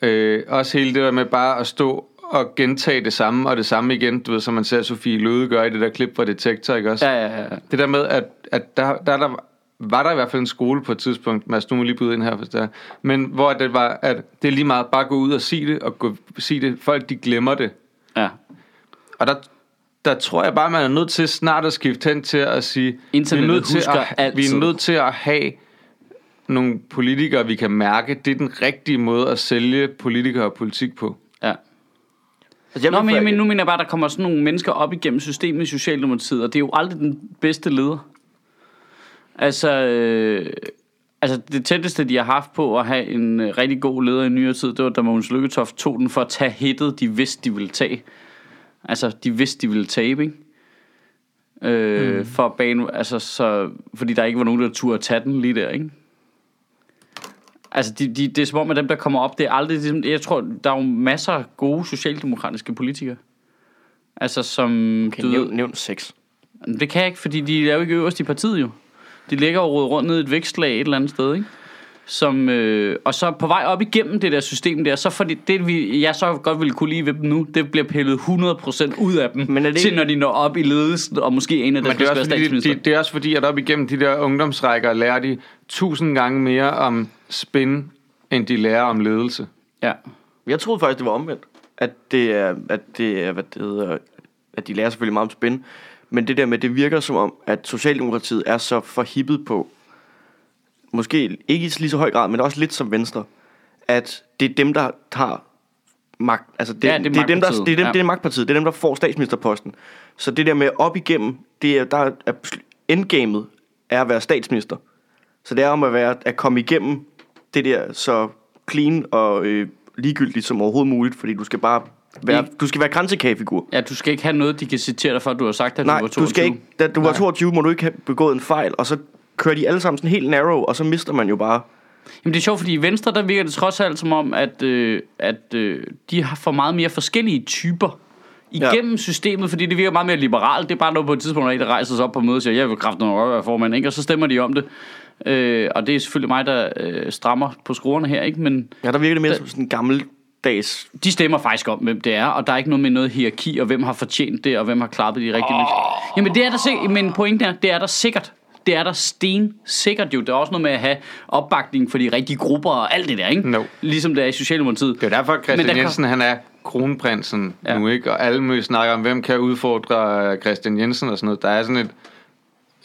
Ja. Øh, også hele det der med bare at stå og gentage det samme og det samme igen, du ved, som man ser Sofie Løde gøre i det der klip fra Detektor, ikke også? Ja, ja, ja. Det der med, at, at der, der, der var der i hvert fald en skole på et tidspunkt, Mads, nu må lige byde ind her, hvis det er, men hvor det var, at det er lige meget bare gå ud og sige det, og gå, sige det. Folk, de glemmer det. ja. Og der, der tror jeg bare, man er nødt til snart at skifte hen til at sige, vi er, nødt til at, vi altid. er nødt til at have nogle politikere, vi kan mærke, det er den rigtige måde at sælge politikere og politik på. ja. Altså, jeg Nå, men, jeg mener, nu mener jeg bare, at der kommer sådan nogle mennesker op igennem systemet i Socialdemokratiet, og det er jo aldrig den bedste leder. Altså, øh, altså det tætteste, de har haft på at have en øh, rigtig god leder i nyere tid, det var, da Mogens Lykketoft tog den for at tage hittet, de vidste, de ville tage. Altså, de vidste, de ville tabe, ikke? Øh, mm. For at bane, altså, så, fordi der ikke var nogen, der turde tage den lige der, ikke? Altså, de, de, det er som om, at dem, der kommer op, det er aldrig... Ligesom, jeg tror, der er jo masser af gode socialdemokratiske politikere. Altså som, Okay, du nævn, ved, nævn seks. det kan jeg ikke, fordi de er jo ikke øverst i partiet jo. De ligger jo rodet rundt ned i et vækstlag et eller andet sted, ikke? Som, øh, og så på vej op igennem det der system der, så fordi det, vi, jeg så godt ville kunne lide ved dem nu, det bliver pillet 100% ud af dem, Men er det til ikke- når de når op i ledelsen, og måske en af dem det skal er, være også fordi, statsminister. de, det er også fordi, at op igennem de der ungdomsrækker lærer de tusind gange mere om spin, end de lærer om ledelse. Ja. Jeg troede faktisk, det var omvendt. At det er, at det er, hvad det hedder, at de lærer selvfølgelig meget om spin. Men det der med, det virker som om, at Socialdemokratiet er så forhippet på, måske ikke i lige så høj grad, men også lidt som Venstre, at det er dem, der tager magt. Altså det, Ja, det er det, er dem, der, magtpartiet. det, er dem, Ja. det er magtpartiet. Det er dem, der får statsministerposten. Så det der med op igennem, det er, der er endgamet er at være statsminister. Så det er om at, være, at komme igennem det der så clean og øh, ligegyldigt som overhovedet muligt, fordi du skal bare være, du skal være kransekagefigur. ja, du skal ikke have noget, de kan citere dig for, at du har sagt, at Nej, du var 22. du skal ikke, da du var Nej. 22, må du ikke have begået en fejl, og så kører de alle sammen sådan helt narrow, og så mister man jo bare... Jamen det er sjovt, fordi i Venstre, der virker det trods alt som om, at, øh, at øh, de har for meget mere forskellige typer igennem ja. systemet, fordi det virker meget mere liberalt. Det er bare noget på et tidspunkt, når en rejser sig op på mødet og siger, jeg vil kraften nok være formand, ikke? og så stemmer de om det. Øh, og det er selvfølgelig mig, der øh, strammer på skruerne her, ikke? men Ja, der virker det mere som sådan en gammeldags... de stemmer faktisk om, hvem det er, og der er ikke noget med noget hierarki, og hvem har fortjent det, og hvem har klappet de rigtige oh. Jamen det er der sikkert, men pointen er, det er der sikkert. Det er der sten sikkert jo. Der er også noget med at have opbakning for de rigtige grupper og alt det der, ikke? No. Ligesom det er i Socialdemokratiet. Det er derfor, Men Christian der Jensen han er kronprinsen Ja. nu, ikke? Og alle må snakke om, hvem kan udfordre Christian Jensen og sådan noget. Der er sådan et,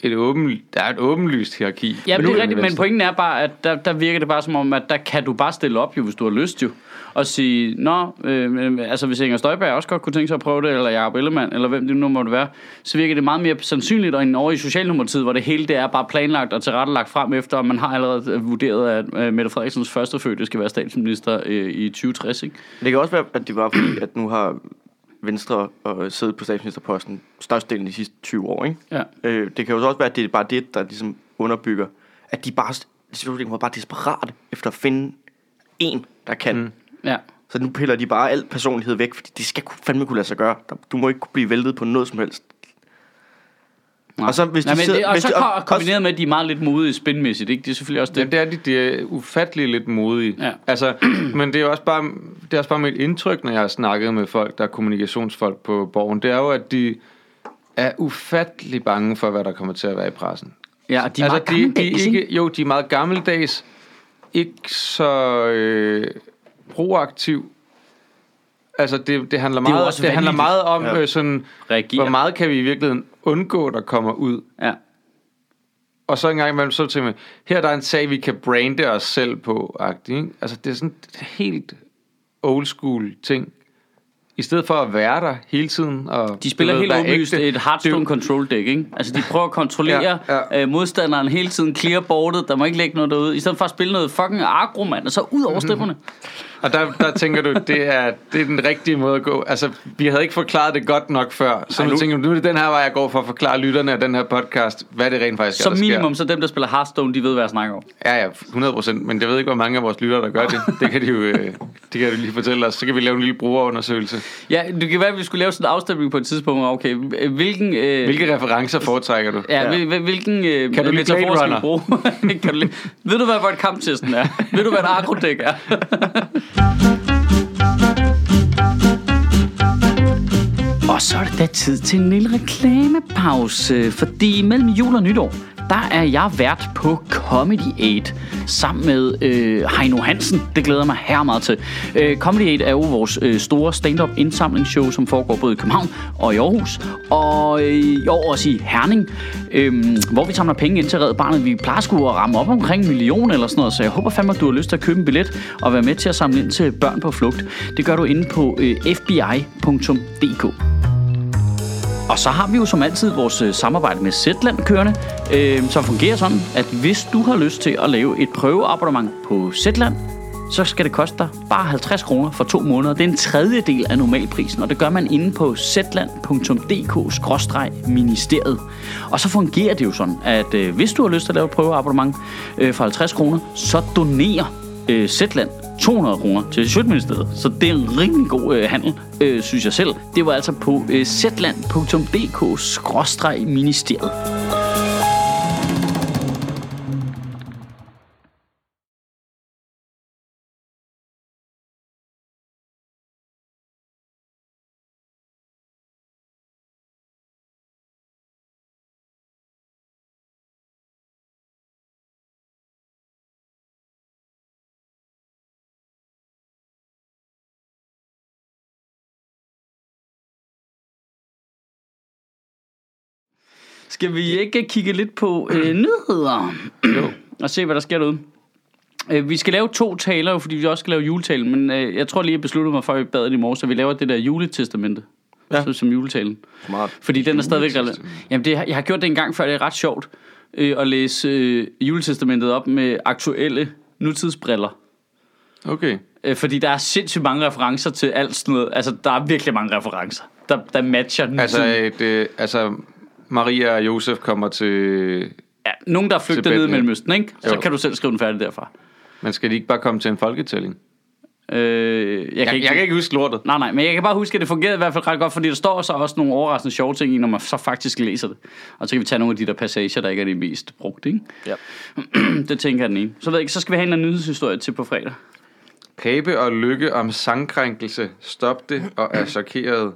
et, åben, der er et åbenlyst hierarki. Ja, men det er rigtigt, men pointen er bare, at der, der virker det bare som om, at der kan du bare stille op, jo, hvis du har lyst, jo. Og sige, nå, øh, øh, altså hvis Inger Støjberg også godt kunne tænke sig at prøve det, eller Jacob Ellemann, eller hvem det nu måtte være, så virker det meget mere sandsynligt, end over i Socialdemokratiet, hvor det hele det er bare planlagt og tilrettelagt frem efter, og man har allerede vurderet, at øh, Mette Frederiksens første fødte skal være statsminister øh, i 2060, ikke? Det kan også være, at det var fordi, at nu har Venstre øh, siddet på statsministerposten størstedelen de sidste 20 år, ikke? Ja. Øh, det kan jo så også være, at det er bare det, der ligesom underbygger, at de bare, de er bare desperate efter at finde en, der kan. Mm. Ja. Så nu piller de bare al personlighed væk, fordi det skal fandme kunne lade sig gøre. Du må ikke kunne blive væltet på noget som helst. Nej. Og så hvis de Nej, men sidder- det, og hvis så de- og- kombineret med, at de er meget lidt modige spinmæssigt, ikke? Det er selvfølgelig også Ja, det. det er de, de er ufattelig lidt modige. Ja. Altså, men det er også bare, det er også bare mit indtryk, når jeg har snakket med folk, der er kommunikationsfolk på borgen, det er jo, at de er ufattelig bange for, hvad der kommer til at være i pressen. Ja, og de er meget altså, de, de gammeldags, er ikke? ikke, Jo, de er meget gammeldags, ikke så øh, proaktiv. Altså, det, det handler Det er meget, også det handler meget om, Ja. øh, sådan, Reagere. hvor meget kan vi i virkeligheden undgå, der kommer ud. Ja. Og så en gang imellem, så tænker man, her er der en sag, vi kan brande os selv på, ikke? Altså, det er sådan et helt old school ting. I stedet for at være der hele tiden. Og, De spiller ved, helt åbenlyst et Hearthstone control deck, ikke? Altså, de prøver at kontrollere ja, Ja. Øh, modstanderen hele tiden, clear boardet, der må ikke lægge noget derude, i stedet for at spille noget fucking agro, mand, og så ud over stemmerne. Og der, der tænker du, det er, det er den rigtige måde at gå. Altså, vi havde ikke forklaret det godt nok før. Så Ej, nu tænker du, nu er det den her vej, jeg går for at forklare lytterne af den her podcast, hvad det rent faktisk er, Som sker. minimum, så dem, der spiller Hearthstone, de ved, hvad jeg snakker om. Ja, ja, 100 procent. Men jeg ved ikke, hvor mange af vores lyttere, der gør det. Det kan de jo øh, det kan de lige fortælle os. Så kan vi lave en lille brugerundersøgelse. Ja, det kan være, at vi skulle lave sådan en afstemning på et tidspunkt. Okay, hvilken... Øh, Hvilke referencer foretrækker du? Ja, Ja. hvil- hvil- hvilken øh, Kan du lide metafor skal vi bruge? kan du lide, ved du, hvad hvor et kamptesten er? ved du, hvad et agrodæk er? Og så er det da tid til en lille reklamepause, fordi mellem jul og nytår, der er jeg vært på Comedy 8 sammen med øh, Heino Hansen. Det glæder mig her meget til. Øh, Comedy 8 er jo vores øh, store stand-up indsamlingsshow, som foregår både i København og i Aarhus, og øh, i år også i Herning, øh, hvor vi samler penge ind til Red Barnet. Vi plejer sgu at ramme op omkring en million eller sådan noget, så jeg håber fandme, at du har lyst til at købe en billet og være med til at samle ind til børn på flugt. Det gør du inde på øh, fbi.dk. Og så har vi jo som altid vores øh, samarbejde med Zetland kørende, øh, som fungerer sådan, at hvis du har lyst til at lave et prøveabonnement på Zetland, så skal det koste dig bare 50 kroner for to måneder. Det er en tredjedel af normalprisen, og det gør man inde på zetland.dk-ministeriet. Og så fungerer det jo sådan, at øh, hvis du har lyst til at lave et prøveabonnement øh, for 50 kroner, så donerer øh, Zetland 200 kroner til Sjøtministeriet. Så det er en rimelig god øh, handel, øh, synes jeg selv. Det var altså på øh, zland.dk-ministeriet. Skal vi ikke kigge lidt på øh, nyheder? Jo. og se, hvad der sker derude. Øh, vi skal lave to taler, fordi vi også skal lave juletalen, men øh, jeg tror lige, jeg besluttede mig for, at vi bad i morges, at vi laver det der juletestamente. Ja. Så, som juletalen. Smart. Fordi den er stadigvæk relevant. Jamen, det, jeg har gjort det en gang før, det er ret sjovt øh, at læse øh, juletestamentet op med aktuelle nutidsbriller. Okay. Øh, fordi der er sindssygt mange referencer til alt sådan noget. Altså, der er virkelig mange referencer, der, der matcher den. Altså, et, øh, altså Maria og Josef kommer til... ja, nogen, der er flygtet ned i. Mellemøsten, ikke? Så Jo. kan du selv skrive den færdig derfra. Men skal de ikke bare komme til en folketælling? Øh, jeg, kan Jeg, ikke, jeg kan ikke huske lortet. Nej, nej, men jeg kan bare huske, at det fungerede i hvert fald ret godt, fordi der står så også nogle overraskende sjove ting i, når man så faktisk læser det. Og så kan vi tage nogle af de der passager, der ikke er de mest brugte, ikke? Ja. det tænker jeg den ene. Så ved jeg ikke, så skal vi have en eller anden nyhedshistorie til på fredag. Pape og Lykke om sangkrænkelse. Stop det og er chokeret.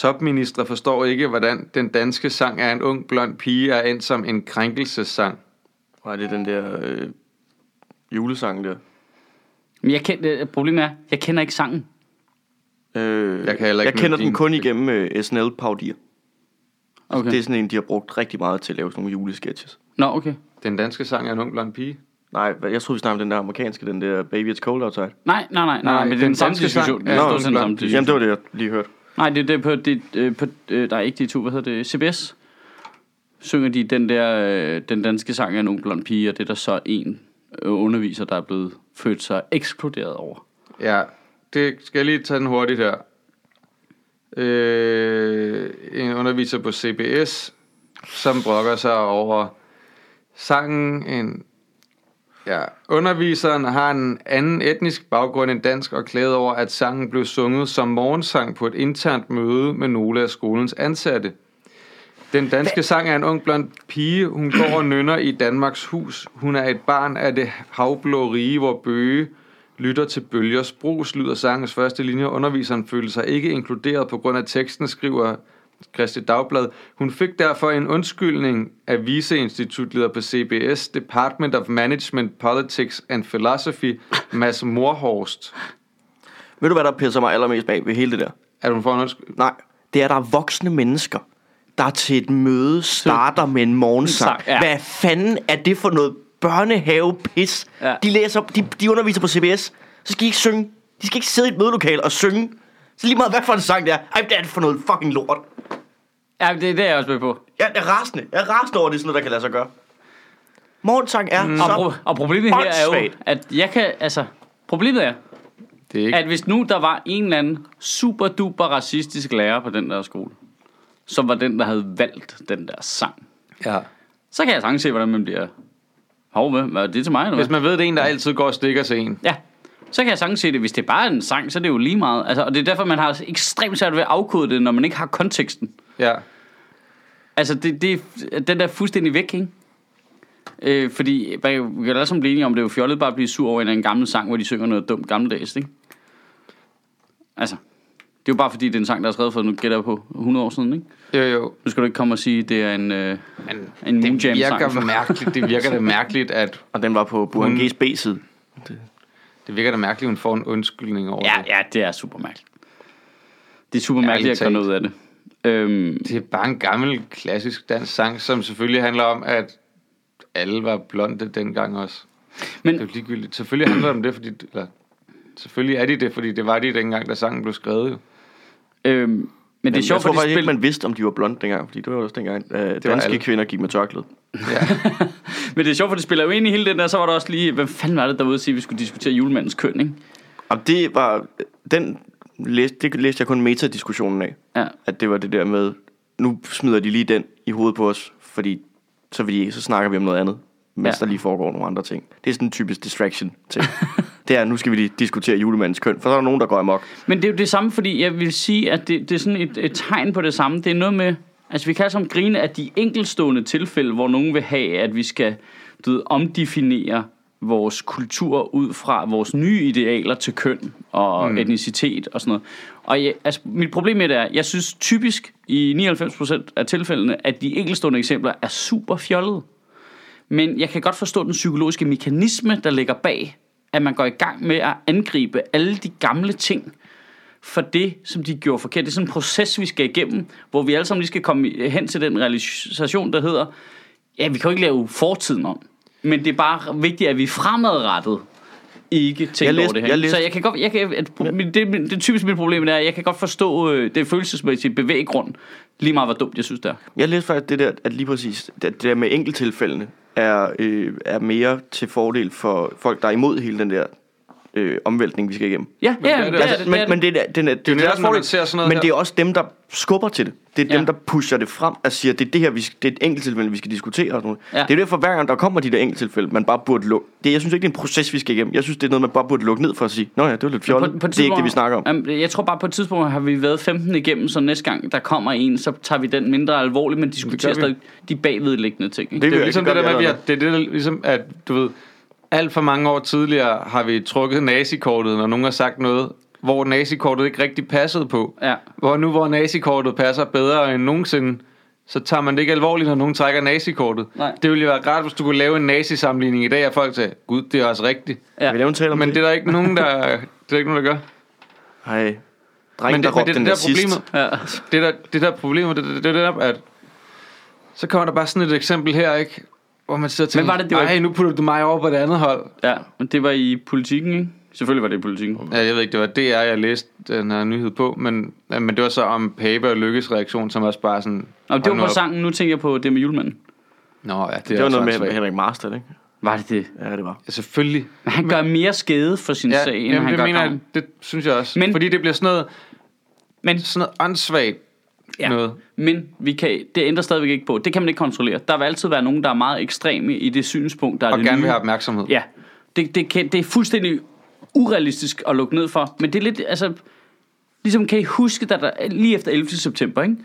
Topminister forstår ikke, hvordan den danske sang af en ung blond pige er endt som en krænkelsessang. Og er det den der øh, julesang der? Men jeg kender, problemet er, jeg kender ikke sangen. Øh, Jeg kan ikke jeg kender den kun igennem øh, SNL-paudier. Okay. Okay. Det er sådan en, de har brugt rigtig meget til at lave sådan nogle julesketches. Nå, okay. Den danske sang af en ung blond pige. Nej, jeg troede, vi snakkede om den der amerikanske, den der Baby It's Cold Outside. Nej, nej, nej, nej, Nej, men det er den den samme danske sang diskussion. er Det er Nå, den samme diskussion. Jamen, det var det, jeg lige hørte. Nej, det er det på, det, øh, på øh, der er ikke de to, hvad hedder det, CBS. Synger de den der, øh, den danske sang af en ung blond pige, og det er der så en øh, underviser, der er blevet født sig ekskluderet over. Ja, det skal jeg lige tage den hurtigt her. Øh, en underviser på CBS, som brokker sig over sangen. En, ja, underviseren har en anden etnisk baggrund end dansk og klagede over, at sangen blev sunget som morgensang på et internt møde med nogle af skolens ansatte. Den danske sang er en ung blond pige. Hun går og nynner i Danmarks hus. Hun er et barn af det havblå rige, hvor bøge lytter til bølgers brus, lyder sangens første linje. Underviseren følte sig ikke inkluderet på grund af teksten, skriver Christi Dagblad. Hun fik derfor en undskyldning af viceinstitutleder på CBS, Department of Management, Politics and Philosophy, Mads Morhorst. Ved du, hvad der pisser mig allermest bag ved hele det der? At hun får en undskyldning? Nej, det er, at der er voksne mennesker, der til et møde starter med en morgensang. Ja. Hvad fanden er det for noget børnehave-pis? Ja. De, læser, de, de underviser på CBS, så skal de ikke synge. De skal ikke sidde i et mødelokale og synge. Så lige meget, hvad for en sang det er. Ej, det er for noget fucking lort. Ja, det, det er jeg også med på. Jeg er rasende. Jeg er rasende over, at det er sådan noget, der kan lade sig gøre. Morgensang er mm. Og, så... pro- og problemet her er jo, at jeg kan, altså, problemet er, Det er ikke... at hvis nu der var en eller anden super duper racistisk lærer på den der skole, som var den, der havde valgt den der sang, Ja. så kan jeg sagtens se, hvordan man bliver hov med. Hvad er det til mig, eller Hvis hvad? man ved, det er en, der altid går og stikker til en. Ja, så kan jeg sagtens se det. Hvis det bare er en sang, så er det jo lige meget. Altså, og det er derfor, man har ekstremt svært ved at afkode det, når man ikke har konteksten. Ja. Altså, det, det, den der er fuldstændig væk, ikke? Øh, fordi, vi kan alle sammen blive enige om, det er jo fjollet bare at blive sur over en, anden gammel sang, hvor de synger noget dumt gammeldags, ikke? Altså, det er jo bare fordi, det er en sang, der er skrevet for, nu gætter jeg på, 100 år siden, ikke? Jo, jo. Nu skal du ikke komme og sige, at det er en, øh, Men en det virker mærkeligt. Det virker da mærkeligt, at Og den var på Burhan. G's B-side. det virker da mærkeligt, at hun får en undskyldning over Ja, det. ja, det er super mærkeligt. Det er super mærkeligt at noget ud af det. Øhm, Det er bare en gammel, klassisk dansk sang, som selvfølgelig handler om, at alle var blonde dengang også. men, Det er ligegyldigt. Selvfølgelig handler det om det, fordi... Eller, selvfølgelig er de det, fordi det var de dengang, da sangen blev skrevet. Jo. øhm, men det er Men jeg sjovt, tror fordi faktisk spil... ikke, man vidste, om de var blonde dengang. Fordi det var også dengang, uh, danske alle. kvinder gik med tørklæde. Ja. Men det er sjovt, for det spiller jo ind i hele den der, så var der også lige, hvem fanden var det derude at sige, at vi skulle diskutere julemandens køn, ikke? Og det var... Den læste, det læste jeg kun metadiskussionen af. Ja. At det var det der med... Nu smider de lige den i hovedet på os, fordi så, vil de, så snakker vi om noget andet. Mens Ja. ja. der lige foregår nogle andre ting. Det er sådan en typisk distraction ting. det er, nu skal vi lige diskutere julemandens køn, for så er der nogen, der går amok. Men det er jo det samme, fordi jeg vil sige, at det, det er sådan et, et tegn på det samme. Det er noget med, altså vi kan altså grine af de enkeltstående tilfælde, hvor nogen vil have, at vi skal du ved, omdefinere vores kultur ud fra vores nye idealer til køn og mm. etnicitet og sådan noget. Og jeg, altså, mit problem med det er, jeg synes typisk i 99% af tilfældene, at de enkeltstående eksempler er super fjollede. Men jeg kan godt forstå den psykologiske mekanisme, der ligger bag, at man går i gang med at angribe alle de gamle ting for det, som de gjorde forkert. Det er sådan en proces, vi skal igennem, hvor vi alle sammen lige skal komme hen til den realisation, der hedder, ja, vi kan jo ikke lave fortiden om. Men det er bare vigtigt, at vi fremadrettet ikke tænker Jeg læste- over det her. jeg læste- Så jeg kan godt, jeg kan, et, det, det, det typisk mit problem er, at jeg kan godt forstå øh, det følelsesmæssige bevæggrund, lige meget hvor dumt jeg synes det er. Jeg læste faktisk det der, at lige præcis, det, det der med enkelttilfældene, er, øh, er mere til fordel for folk, der er imod hele den der øh, omvæltning, vi skal igennem. Ja, ja, det er ja, det. det, er Altså, det, det, men, er men det. det, er, den er, det, er netop, man ser sådan noget Men her. det er også dem, der skubber til det. Det er Ja. dem, der pusher det frem og siger, det er det her, vi det er et enkelttilfælde, vi skal diskutere. Og sådan noget. Ja. Det er derfor, hver gang der kommer de der enkelttilfælde, man bare burde lukke. Det, jeg synes ikke, det er en proces, vi skal igennem. Jeg synes, det er noget, man bare burde lukke ned for at sige, nå ja, det er lidt fjollet. På- på et det er ikke det, vi snakker om. Jamen, Jeg tror bare, på et tidspunkt har vi været 15 igennem, så næste gang der kommer en, så tager vi den mindre alvorligt, men diskuterer stadig de bagvedliggende ting. Ikke? Det Det er jo ligesom det der med, at vi har, det er det, der, ligesom, at du ved, alt for mange år tidligere har vi trukket nazikortet, når nogen har sagt noget, hvor nazikortet ikke rigtig passede på. Ja. Hvor nu, hvor nazikortet passer bedre end nogensinde, så tager man det ikke alvorligt, når nogen trækker nazikortet. Nej. Det ville jo være rart, hvis du kunne lave en nazisammenligning i dag, og folk sagde, gud, det er også rigtigt. Ja. Vi laver en tale om Men det. det er der ikke nogen, der, det er der ikke nogen, der gør. Hej. Drengen, Men der det, men råbte det, den det der problemet, Ja. det der, det der problemet, det, det, det, det der, at så kommer der bare sådan et eksempel her, ikke? Hvor man sidder og tænker, var det, det var- nu putter du mig over på det andet hold. ja, men det var i politikken, ikke? Selvfølgelig var det i politikken. Ja, jeg ved ikke, det var DR, jeg læste den her nyhed på, men, ja, men det var så om Pape og Lykkes reaktion, som også bare sådan... Og det var på op. sangen, nu tænker jeg på det med julemanden. Nå, ja, det, er Det var også noget med åndssvagt. Henrik Marstal, ikke? Var det det? Ja, det var. Ja, selvfølgelig. Men han gør mere skade for sin Ja, sag, end jamen, han det gør mener jeg, det synes jeg også. Men- Men, Fordi det bliver sådan noget, Men, sådan noget åndssvagt ja, noget. men vi kan, det ændrer stadigvæk ikke på. Det kan man ikke kontrollere. Der vil altid være nogen, der er meget ekstreme i det synspunkt, der er Og det gerne nye. vil have opmærksomhed. Ja, det, det, kan, det er fuldstændig urealistisk at lukke ned for. Men det er lidt, altså... Ligesom kan I huske, da der, lige efter 11. september, ikke?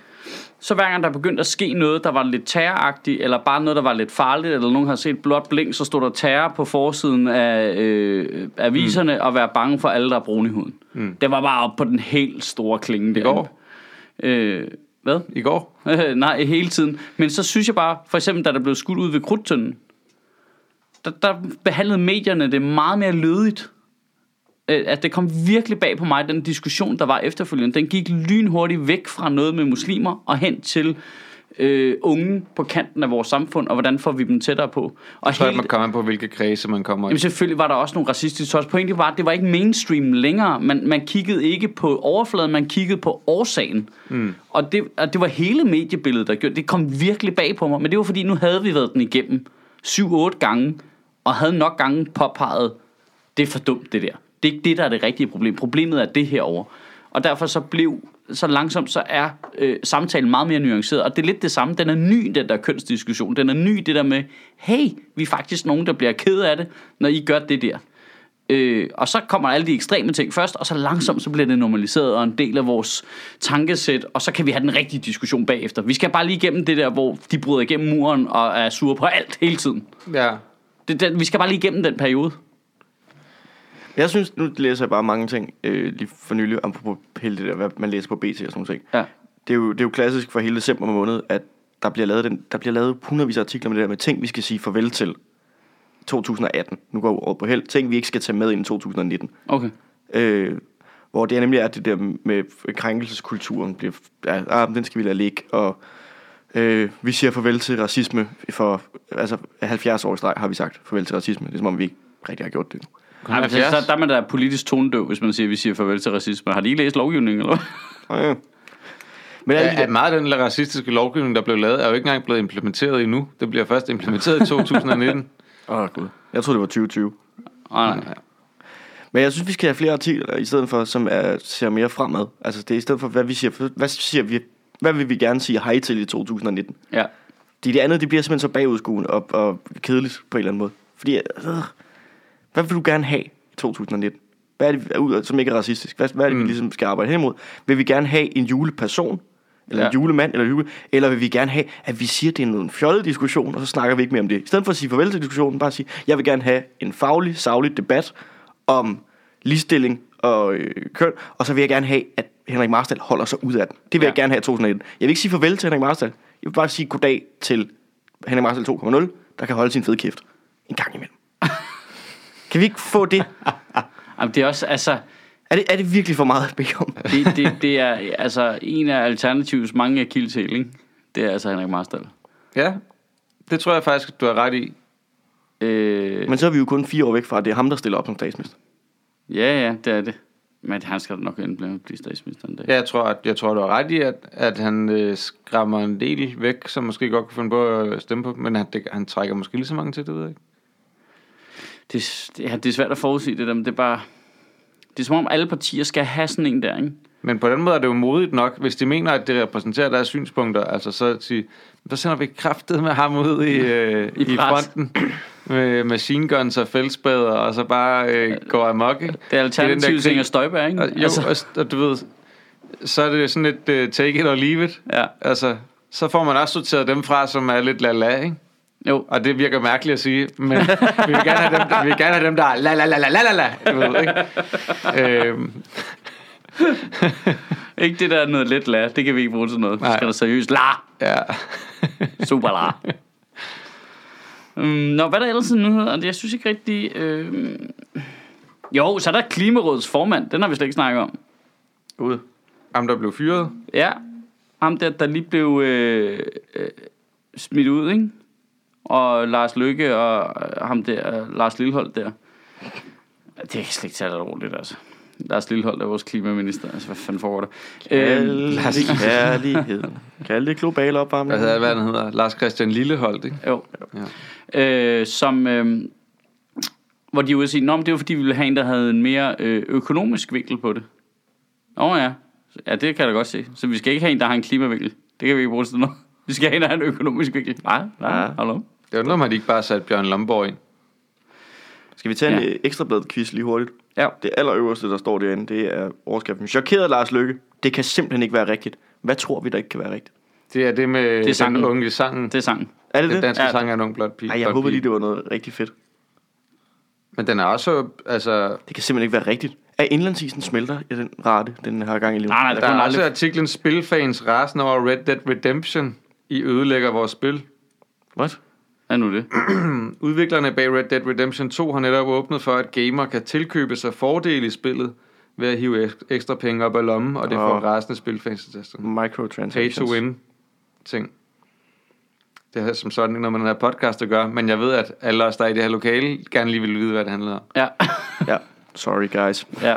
Så hver gang der begyndte at ske noget, der var lidt terroragtigt, eller bare noget, der var lidt farligt, eller nogen har set blåt blink, så stod der terror på forsiden af øh, aviserne, mm. og være bange for alle, der er brune i huden. Mm. Det var bare op på den helt store klinge der. går. Øh, hvad? I går. Nej, hele tiden. Men så synes jeg bare, for eksempel da der blev skudt ud ved Krudtønden, der, der behandlede medierne det meget mere lødigt. Øh, At det kom virkelig bag på mig, den diskussion, der var efterfølgende. Den gik lynhurtigt væk fra noget med muslimer og hen til øh, unge på kanten af vores samfund, og hvordan får vi dem tættere på. Og Jeg tror, at helt- man kommer på, hvilke kredse man kommer i. Jamen selvfølgelig var der også nogle racistiske tøjs. Pointet var, at det var ikke mainstream længere. Man, man kiggede ikke på overfladen, man kiggede på årsagen. Mm. Og, det, og det var hele mediebilledet, der gjorde det. kom virkelig bag på mig. Men det var fordi, nu havde vi været den igennem 7-8 gange, og havde nok gange påpeget, det er for dumt det der. Det er ikke det, der er det rigtige problem. Problemet er det herover. Og derfor så blev så langsomt, så er øh, samtalen meget mere nuanceret. Og det er lidt det samme. Den er ny, den der kønsdiskussion. Den er ny, det der med, hey, vi er faktisk nogen, der bliver ked af det, når I gør det der. Øh, og så kommer alle de ekstreme ting først, og så langsomt så bliver det normaliseret og en del af vores tankesæt, og så kan vi have den rigtige diskussion bagefter. Vi skal bare lige igennem det der, hvor de bryder igennem muren og er sure på alt hele tiden. Ja. Det, det, vi skal bare lige igennem den periode. Jeg synes, nu læser jeg bare mange ting øh, lige for nylig, apropos hele det der, hvad man læser på BT og sådan nogle ting. Ja. Det er, jo, det er jo klassisk for hele december måned, at der bliver lavet, den, der bliver lavet hundredvis af artikler med det der med ting, vi skal sige farvel til 2018. Nu går året på held. Ting, vi ikke skal tage med ind i 2019. Okay. Øh, hvor det nemlig er det der med krænkelseskulturen. Bliver, ja, ah, den skal vi lade ligge. Og øh, vi siger farvel til racisme for altså 70 år i streg, har vi sagt farvel til racisme. Det er som om, vi ikke rigtig har gjort det. Nej, men så, så, der er man da politisk tonedøv, hvis man siger, at vi siger farvel til racisme. Har de ikke læst lovgivningen, eller hvad? Ja. Men at der, meget af den racistiske lovgivning, der blev lavet, er jo ikke engang blevet implementeret endnu. Det bliver først implementeret i 2019. Åh, oh, gud. Jeg troede, det var 2020. Nej, nej. Men jeg synes, vi skal have flere artikler, i stedet for, som er, ser mere fremad. Altså, det er i stedet for, hvad vi siger, hvad siger vi, hvad vil vi gerne sige hej til i 2019? Ja. Det, det andet, det bliver simpelthen så bagudskuende og, og kedeligt på en eller anden måde. Fordi, øh, hvad vil du gerne have i i 2019? Hvad er det, som ikke er racistisk? Hvad, hvad er det, mm. vi ligesom skal arbejde hen imod? Vil vi gerne have en juleperson? Eller ja. En julemand? Eller, jule, eller vil vi gerne have, at vi siger, at det er en fjollet diskussion, og så snakker vi ikke mere om det? I stedet for at sige farvel til diskussionen, bare sige, jeg vil gerne have en faglig, savlig debat om ligestilling og øh, køn, og så vil jeg gerne have, at Henrik Marstal holder sig ud af den. Det vil. Ja. jeg gerne have i 2019. Jeg vil ikke sige farvel til Henrik Marstal. Jeg vil bare sige goddag til Henrik Marstal 2.0, der kan holde sin fede kæft en gang imellem. Kan vi ikke få det? Jamen, det er også, altså, Er det, er det virkelig for meget at bede om? det, det, det er altså en af Alternativets mange akilleshæl, ikke? Det er altså Henrik Marstal. Ja, det tror jeg faktisk, du har ret i. Øh, Men så er vi jo kun fire år væk fra, at det er ham, der stiller op som statsminister. ja, ja, det er det. Men han skal nok blive- blive statsminister en dag. Ja, jeg tror, at, jeg tror du har ret i, at, at han øh, skræmmer en del væk, som måske godt kunne finde på at stemme på, men han, det, han trækker måske lige så mange til, det ved jeg ikke. Det, det, ja, det er svært at forudsige det der, men det er bare... Det er som om alle partier skal have sådan en der, ikke? Men på den måde er det jo modigt nok, hvis de mener, at det repræsenterer deres synspunkter, altså så at sige, så sender vi kraftet med ham ud i, øh, I fronten med machine guns og fældsbader, og så bare øh, går amok, ikke? Det er Alternativet krig. Inger Støjberg, ikke? Og, jo, altså. og, og du ved, så er det sådan et uh, take it or leave it. ja. Altså, så får man også sorteret dem fra, som er lidt la-la, ikke? Jo, Og det virker mærkeligt at sige, men vi vil gerne have dem, vi vil gerne have dem der er la la la la la la la, du ved, ikke? Øhm, ikke det der er noget let lær. Det kan vi ikke bruge til noget. Nej. skal der seriøst la. ja. Super la. um, nå, hvad er der ellers af nyheder? Jeg synes ikke rigtig... Øh... Jo, så er der Klimarådets formand. Den har vi slet ikke snakket om. Ude. Ham, der blev fyret. Ja, ham der, der lige blev øh, øh, smidt ud, ikke? Og Lars Lykke og øh, ham der, øh, Lars Lillehold der. Det er slet ikke særlig roligt, altså. Lars Lillehold er vores klimaminister. Altså, hvad fanden foregår der? Øhm, Kærlig, kærlighed. Kald det global opvarmning. Hvad hedder, hvad han hedder? Lars Christian Lilleholdt, ikke? jo. Ja. Øh, som, øh, hvor de er ude at sige, Nå, men det var fordi, vi ville have en, der havde en mere øh, økonomisk vinkel på det. Åh ja. Ja, det kan jeg da godt se. Så vi skal ikke have en, der har en klimavinkel. Det kan vi ikke bruge til noget. Vi skal have en, der har en økonomisk vinkel. Nej, nej, Ja. hallo. Det undrer mig, at de ikke bare satte Bjørn Lomborg ind. Skal vi tage en Ja. ja. ekstrabladet quiz lige hurtigt? Ja. Det allerøverste, der står derinde, det er overskriften. Chokeret Lars Lykke. Det kan simpelthen ikke være rigtigt. Hvad tror vi, der ikke kan være rigtigt? Det er det med Det er sangen. den unge sangen. Det er sangen. Er det Den det? danske Ja. sang er en ung blot pige. Ej, jeg håber lige, det var noget rigtig fedt. Men den er også, altså... Det kan simpelthen ikke være rigtigt. Er indlandsisen smelter i den rate, den har gang i livet? Nej, nej, Der der er kun også aldrig... artiklen Spilfans rasen over Red Dead Redemption. I ødelægger vores spil. What? Er nu det? Udviklerne bag Red Dead Redemption 2 har netop åbnet for, at gamer kan tilkøbe sig fordele i spillet ved at hive ek- ekstra penge op af lommen, og det får Åh. rasende spilfans til Pay Microtransactions. to win ting. Det har som sådan ikke noget med den her podcast at gøre, men jeg ved, at alle os, der er i det her lokale, gerne lige vil vide, hvad det handler om. Ja. Ja, sorry guys. ja.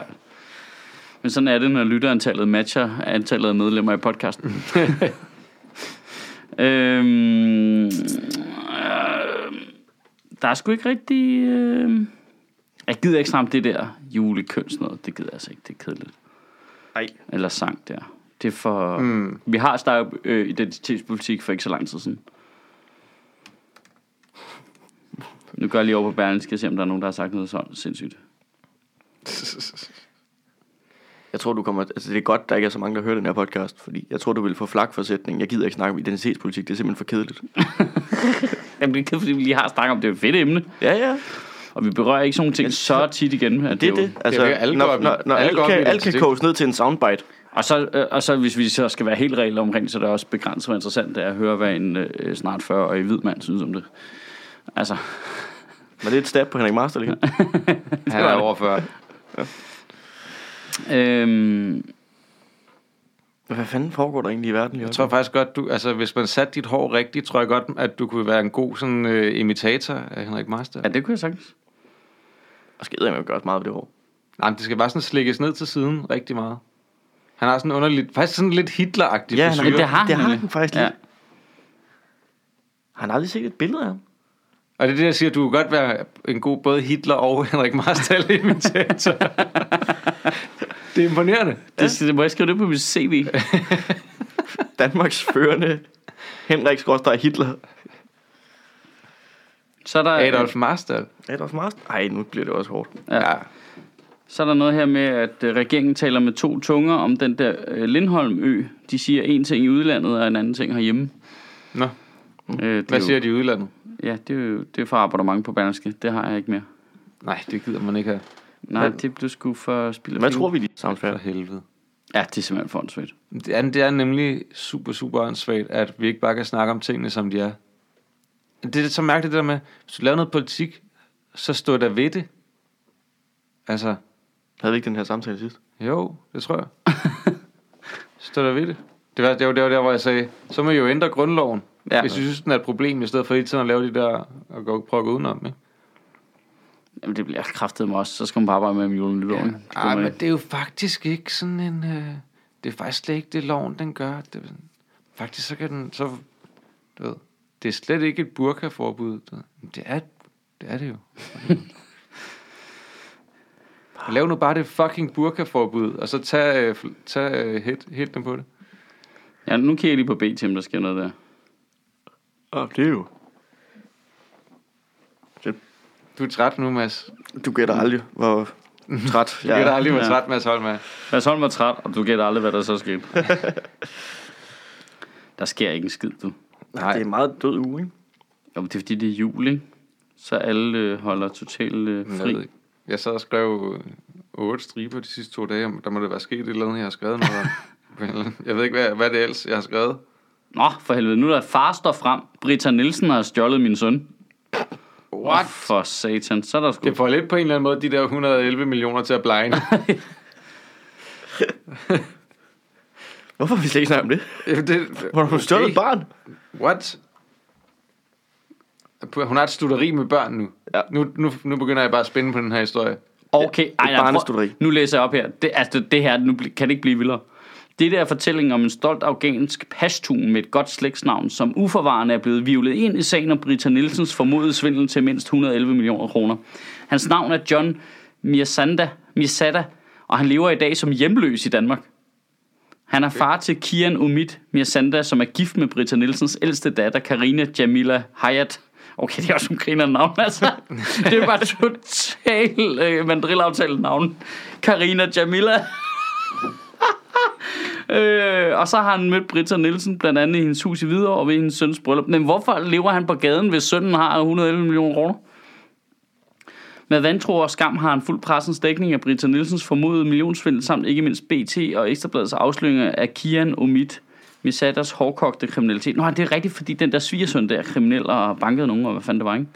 Men sådan er det, når lytterantallet matcher antallet af medlemmer i podcasten. øhm, øh, der er sgu ikke rigtig... Øh, jeg gider ikke snakke om det der julekøns noget. Det gider jeg altså ikke. Det er kedeligt. Ej. Eller sang der. Det er for... Mm. Vi har startet øh, identitetspolitik for ikke så lang tid siden. Nu går jeg lige over på Berlingske og se, om der er nogen, der har sagt noget sådan sindssygt. Jeg tror, du kommer... Altså, det er godt, der ikke er så mange, der hører den her podcast, fordi jeg tror, du vil få flak for sætningen. Jeg gider ikke snakke om identitetspolitik, det er simpelthen for kedeligt. Jamen, det er kedeligt, fordi vi lige har snakket om det. Det er et fedt emne. Ja, ja. Og vi berører ikke sådan nogle ting så tit igen. At Det er jo- det. Altså, det, alle når, i- når, når alle kan, alt kan koges ned til en soundbite. Og så, øh, og så hvis vi så skal være helt reelle omkring, så er det også begrænset hvor interessant det er at høre, hvad en øh, snart 40-årig hvid mand synes om det. Altså, Men det et stab på Henrik Marstal, ikke? Han er over 40. øhm, Hvad fanden foregår der egentlig i verden? lige Jeg tror faktisk godt, du, altså hvis man satte dit hår rigtigt, tror jeg godt, at du kunne være en god sådan øh, imitator af Henrik Marstal. ja, det kunne jeg sagtens. Og skal jeg gøre meget ved det hår. Nej, men det skal bare sådan slikkes ned til siden rigtig meget. Han har sådan underligt, faktisk sådan lidt Hitler-agtig Ja, han frisyr. Ja, det har det han har han faktisk Ja. lidt. Han har aldrig set et billede af ham. Og det er det, jeg siger, du kan godt være en god både Hitler og Henrik Marstal imitator. det er imponerende. Det, det må jeg skrive det på mit CV. Danmarks førende Henrik Skråstrej Hitler. Så er der, Adolf Marstal. Adolf Marst? Ej, nu bliver det også hårdt. Ja. Så er der noget her med, at øh, regeringen taler med to tunger om den der øh, Lindholm-ø. De siger en ting i udlandet, og en anden ting herhjemme. Nå, Øh, det hvad jo- siger de i udlandet? Ja, det er jo det er for abonnement på Berlingske. Det har jeg ikke mere. Nej, det gider man ikke have. Nej, Hvad- det blev sgu for spild af Hvad penge. tror vi, de For sammenfatter? helvede. Ja, det er simpelthen for åndssvagt. Det er, det er nemlig super, super åndssvagt, at vi ikke bare kan snakke om tingene, som de er. Det er så mærkeligt det der med, hvis du laver noget politik, så stå der ved det. Altså, Havde vi ikke den her samtale sidst? jo, det tror jeg. stå der ved det. Det var, det var, det var der, hvor jeg sagde, så må I jo ændre grundloven. Ja. Ja. Hvis I synes, den er et problem, i stedet for hele tiden at lave de der, og gå, prøve at gå udenom, ikke? Jamen, det bliver kraftet med os. Så skal man bare arbejde med om julen nytår. ikke? Det Ej, kommer men det er jo faktisk ikke sådan en... Øh, det er faktisk slet ikke det, loven den gør. Det, faktisk så kan den... Så, du ved, det er slet ikke et burkaforbud. Men Det er, det er det jo. Lav nu bare det fucking burkaforbud, og så tag, øh, tag øh, hit, hit dem på det. Ja, nu kigger jeg lige på B til, om der sker noget der. Åh, det er jo... Du er træt nu, Mads. Du gætter aldrig, hvor træt Jeg gætter aldrig, hvor ja. træt Mads Holm er. Mads Holm var træt, og du gætter aldrig, hvad der så skete. der sker ikke en skid, du. Nej. Det er en meget død uge, ikke? Jo, det er fordi, det er jul, ikke? Så alle øh, holder totalt øh, Jeg, fri. ikke. jeg sad og skrev øh, otte striber de sidste to dage. om- Der må det være sket et eller andet, jeg har skrevet noget om. Jeg ved ikke, hvad, hvad det er ellers, jeg har skrevet. Nå, for helvede. Nu er der far står frem. Britta Nielsen har stjålet min søn. What? For satan. Så er der sgu... Det får lidt på en eller anden måde de der 111 millioner til at blegne. Hvorfor har vi slet ikke snakket om det? det, Hvor har du stjålet et barn? What? Hun har et studeri med børn nu. Ja. Nu, nu, nu begynder jeg bare at spænde på den her historie. Okay, ej, nej, prøv, nu læser jeg op her. Det, altså, det her nu kan det ikke blive vildere. Det der er fortælling om en stolt afghansk pashtun med et godt slægtsnavn, som uforvarende er blevet vivlet ind i sagen om Britta Nielsens formodede svindel til mindst 111 millioner kroner. Hans navn er John Mirsanda, Mirsada, og han lever i dag som hjemløs i Danmark. Han er far til Kian Umid Mirsanda, som er gift med Britta Nielsens ældste datter, Karina Jamila Hayat. Okay, det er også en griner navn, altså. Det er bare totalt øh, mandrillaftale navn. Karina Jamila. øh, og så har han mødt Britta Nielsen, blandt andet i hendes hus i Hvidovre ved hendes søns bryllup. Men hvorfor lever han på gaden, hvis sønnen har 111 millioner kroner? Med vantro og skam har han fuld pressens dækning af Britta Nielsens formodede millionsvindel, samt ikke mindst BT og Ekstrabladets afsløringer af Kian Omid Misadas hårdkogte kriminalitet. Nå, det er rigtigt, fordi den der svigersøn der er kriminel og banket nogen, og hvad fanden det var, ikke?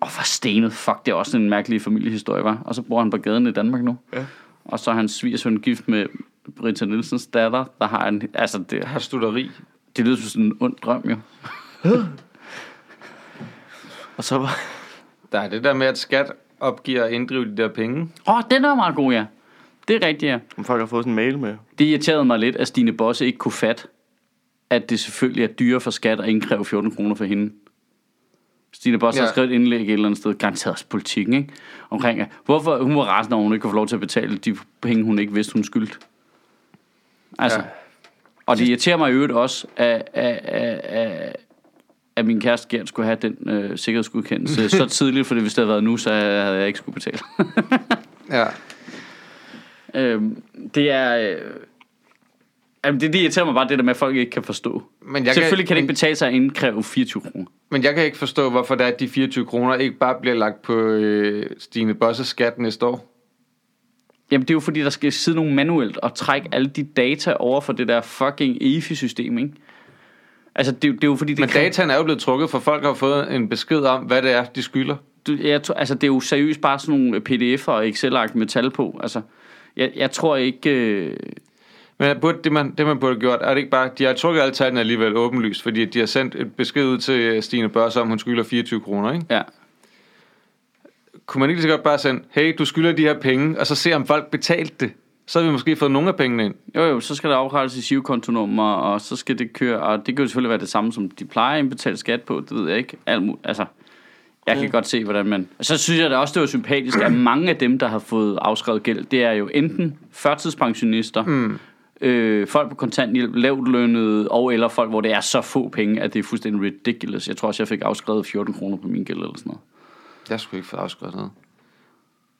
Og for stenet. Fuck, det er også en mærkelig familiehistorie, var. Og så bor han på gaden i Danmark nu. Ja. Og så er hans svigersøn gift med Britta Nielsens datter, der har en... Altså, det, har studeri. det lyder som sådan en ond drøm, jo. Og så var... Der er det der med, at skat opgiver at inddrive de der penge. Åh, oh, den er meget god, ja. Det er rigtigt, ja. Om folk har fået sådan en mail med... Det irriterede mig lidt, at Stine Bosse ikke kunne fatte, at det selvfølgelig er dyre for skat at indkræve 14 kroner for hende. Stine Bosse ja. har skrevet et indlæg et eller andet sted, garanteret også politikken, ikke? Omkring, at hvorfor hun var rasende, når hun ikke kunne få lov til at betale de penge, hun ikke vidste, hun skyldte. Altså. Ja. Og det irriterer mig i øvrigt også, at, at, at, at, at min kæreste Gert skulle have den øh, sikkerhedsgodkendelse så tidligt, fordi hvis det havde været nu, så havde jeg ikke skulle betale. Ja. Øhm, det er... Øh, jamen det, det irriterer mig bare, det der med, at folk ikke kan forstå. Men jeg Selvfølgelig kan det men, ikke betale sig at indkræve 24 kroner. Men jeg kan ikke forstå, hvorfor det er, at de 24 kroner ikke bare bliver lagt på øh, Stine Bosses skat næste år. Jamen det er jo fordi, der skal sidde nogen manuelt og trække alle de data over for det der fucking EFI-system, ikke? Altså det, er jo- det er jo fordi, det Men kan- dataen er jo blevet trukket, for folk har fået en besked om, hvad det er, de skylder. du, jeg, altså det er jo seriøst bare sådan nogle pdf'er og Excel-ark med tal på. Altså, jeg, jeg tror ikke... Øh, Men burde, det, man, det, man burde have gjort, er det ikke bare... De har trukket alle tallene alligevel åbenlyst, fordi de har sendt et besked ud til øh, Stine Børs om, hun skylder 24 kroner, ikke? ja. Kunne man ikke lige så godt bare sende, hey, du skylder de her penge, og så se, om folk betalte det? Så har vi måske fået nogle af pengene ind. Jo jo, så skal der afrettes i SIV-kontonummer, og så skal det køre, og det kan jo selvfølgelig være det samme, som de plejer at indbetale skat på, det ved jeg ikke. Alt mu- altså, jeg kan godt se, hvordan man... Og så synes jeg da også, det var sympatisk, at mange af dem, der har fået afskrevet gæld, det er jo enten førtidspensionister, mm. øh, folk på kontanthjælp, lavt lønnede, og eller folk, hvor det er så få penge, at det er fuldstændig ridiculous. Jeg tror også, jeg fik afskrevet 14 kroner på min gæld eller sådan noget. Jeg skulle ikke få afskrevet noget.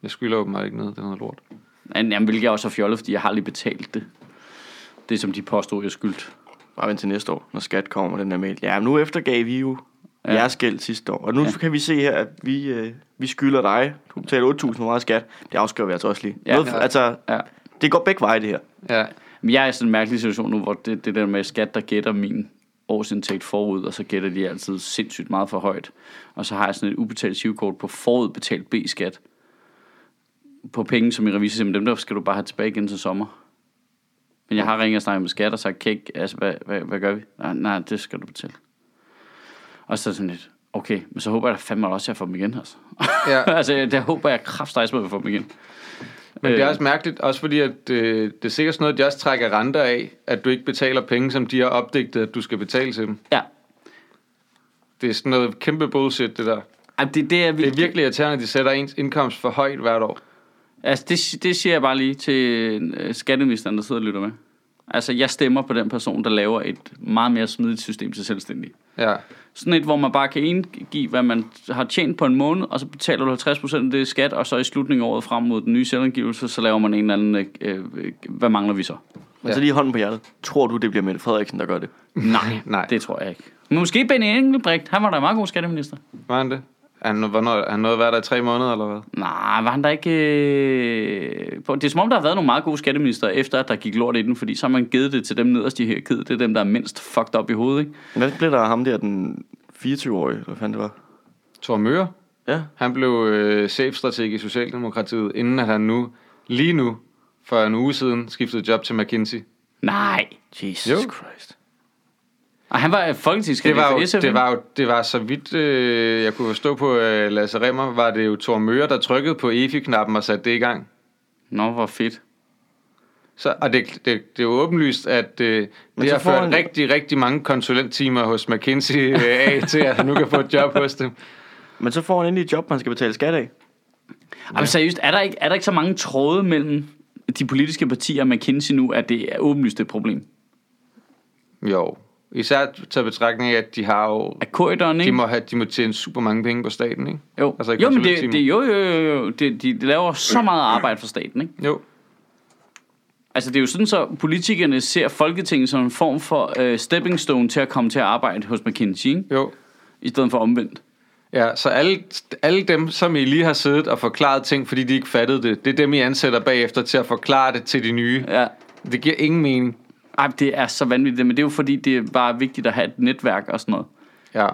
Jeg skylder åbenbart ikke noget, det er noget lort. Men, jamen, hvilket jeg også er fjollet, fordi jeg har lige betalt det. Det, som de påstod, jeg skyldt. Bare vent til næste år, når skat kommer med den her mail. Ja, nu eftergav vi jo ja. jeres gæld sidste år. Og nu ja. kan vi se her, at vi, øh, vi skylder dig. Du betaler 8.000 for meget skat. Det afskriver vi altså også lige. Ja. Noget, Ja. Altså, Ja. det går begge veje, det her. Ja, Men jeg er i sådan en mærkelig situation nu, hvor det, det der med skat, der gætter min årsindtægt forud, og så gætter de altid sindssygt meget for højt. Og så har jeg sådan et ubetalt sivkort på forudbetalt B-skat. På penge, som i revisor siger, "Men dem der skal du bare have tilbage igen til sommer. Men jeg har ringet og snakket med skat og sagt, kæk, altså hvad, hvad, hvad gør vi? Nej, nej, det skal du betale. Og så sådan lidt, okay, men så håber jeg da fandme også, at jeg får dem igen. Altså, ja. altså der håber jeg kraftstejs med at få dem igen. Men det er Øh, også mærkeligt, også fordi at, øh, det er sikkert sådan noget, de også trækker renter af, at du ikke betaler penge, som de har opdigtet, at du skal betale til dem. Ja, Det er sådan noget kæmpe bullshit, det der. Ej, det, det er Det er virkelig irriterende, at de sætter ens indkomst for højt hvert år. Altså, det, det siger jeg bare lige til øh, skatteministeren, der sidder og lytter med. Altså, jeg stemmer på den person, der laver et meget mere smidigt system til selvstændige. Ja, Sådan et, hvor man bare kan indgive, hvad man har tjent på en måned, og så betaler du 50% af det i skat, og så i slutningen af året frem mod den nye selvangivelse, så laver man en eller anden, øh, øh, hvad mangler vi så? Men Ja. så lige hånden på hjertet. Tror du, det bliver Mette Frederiksen, der gør det? Nej, Nej. det tror jeg ikke. Men måske Benny Engelbrecht, han var da en meget god skatteminister. var han det? Han, hvornår, han nåede at være der i tre måneder, eller hvad? Nej, var han da ikke... Øh... på- Det er som om, der har været nogle meget gode skatteminister, efter at der gik lort i den, fordi så har man givet det til dem nederst i hierarkiet. Det er dem, der er mindst fucked up i hovedet, ikke? Hvad blev der af ham der, den 24-årige, eller hvad fanden det var? Thor Møre, Ja, han blev øh, chefstrateg i Socialdemokratiet, inden at han nu, lige nu, for en uge siden, skiftede job til McKinsey. Nej. Jesus Jo. Christ. Og han var Det folketingskandidat var, for SF. det var jo, det var så vidt, øh, jeg kunne forstå på øh, Lasse Remmer, var det jo Thor Møre, der trykkede på EFI-knappen og satte det i gang. Nå, hvor fedt. Så, og det, det, det er jo åbenlyst, at øh, Men det så har får ført han- rigtig, rigtig mange konsulenttimer hos McKinsey øh, af til, at han nu kan få et job hos dem. Men så får han endelig et job, man skal betale skat af. Jamen seriøst, er der, ikke, er der ikke så mange tråde mellem de politiske partier og McKinsey nu, at det er åbenlyst et problem? Jo, især taget betragtning af, at de har jo... Er korridoren, ikke? De må, have, de må tjene super mange penge på staten, ikke? jo. altså jo, men det, det, jo, jo, jo, jo. Det, de, de laver så meget arbejde for staten, ikke? Jo, Altså, det er jo sådan, så politikerne ser Folketinget som en form for øh, stepping stone til at komme til at arbejde hos McKinsey, ikke? jo. I stedet for omvendt. Ja, så alle, alle dem, som I lige har siddet og forklaret ting, fordi de ikke fattede det, det er dem, I ansætter bagefter til at forklare det til de nye. Ja. Det giver ingen mening. Ej, det er så vanvittigt, men det er jo fordi, det er bare vigtigt at have et netværk og sådan noget. Ja.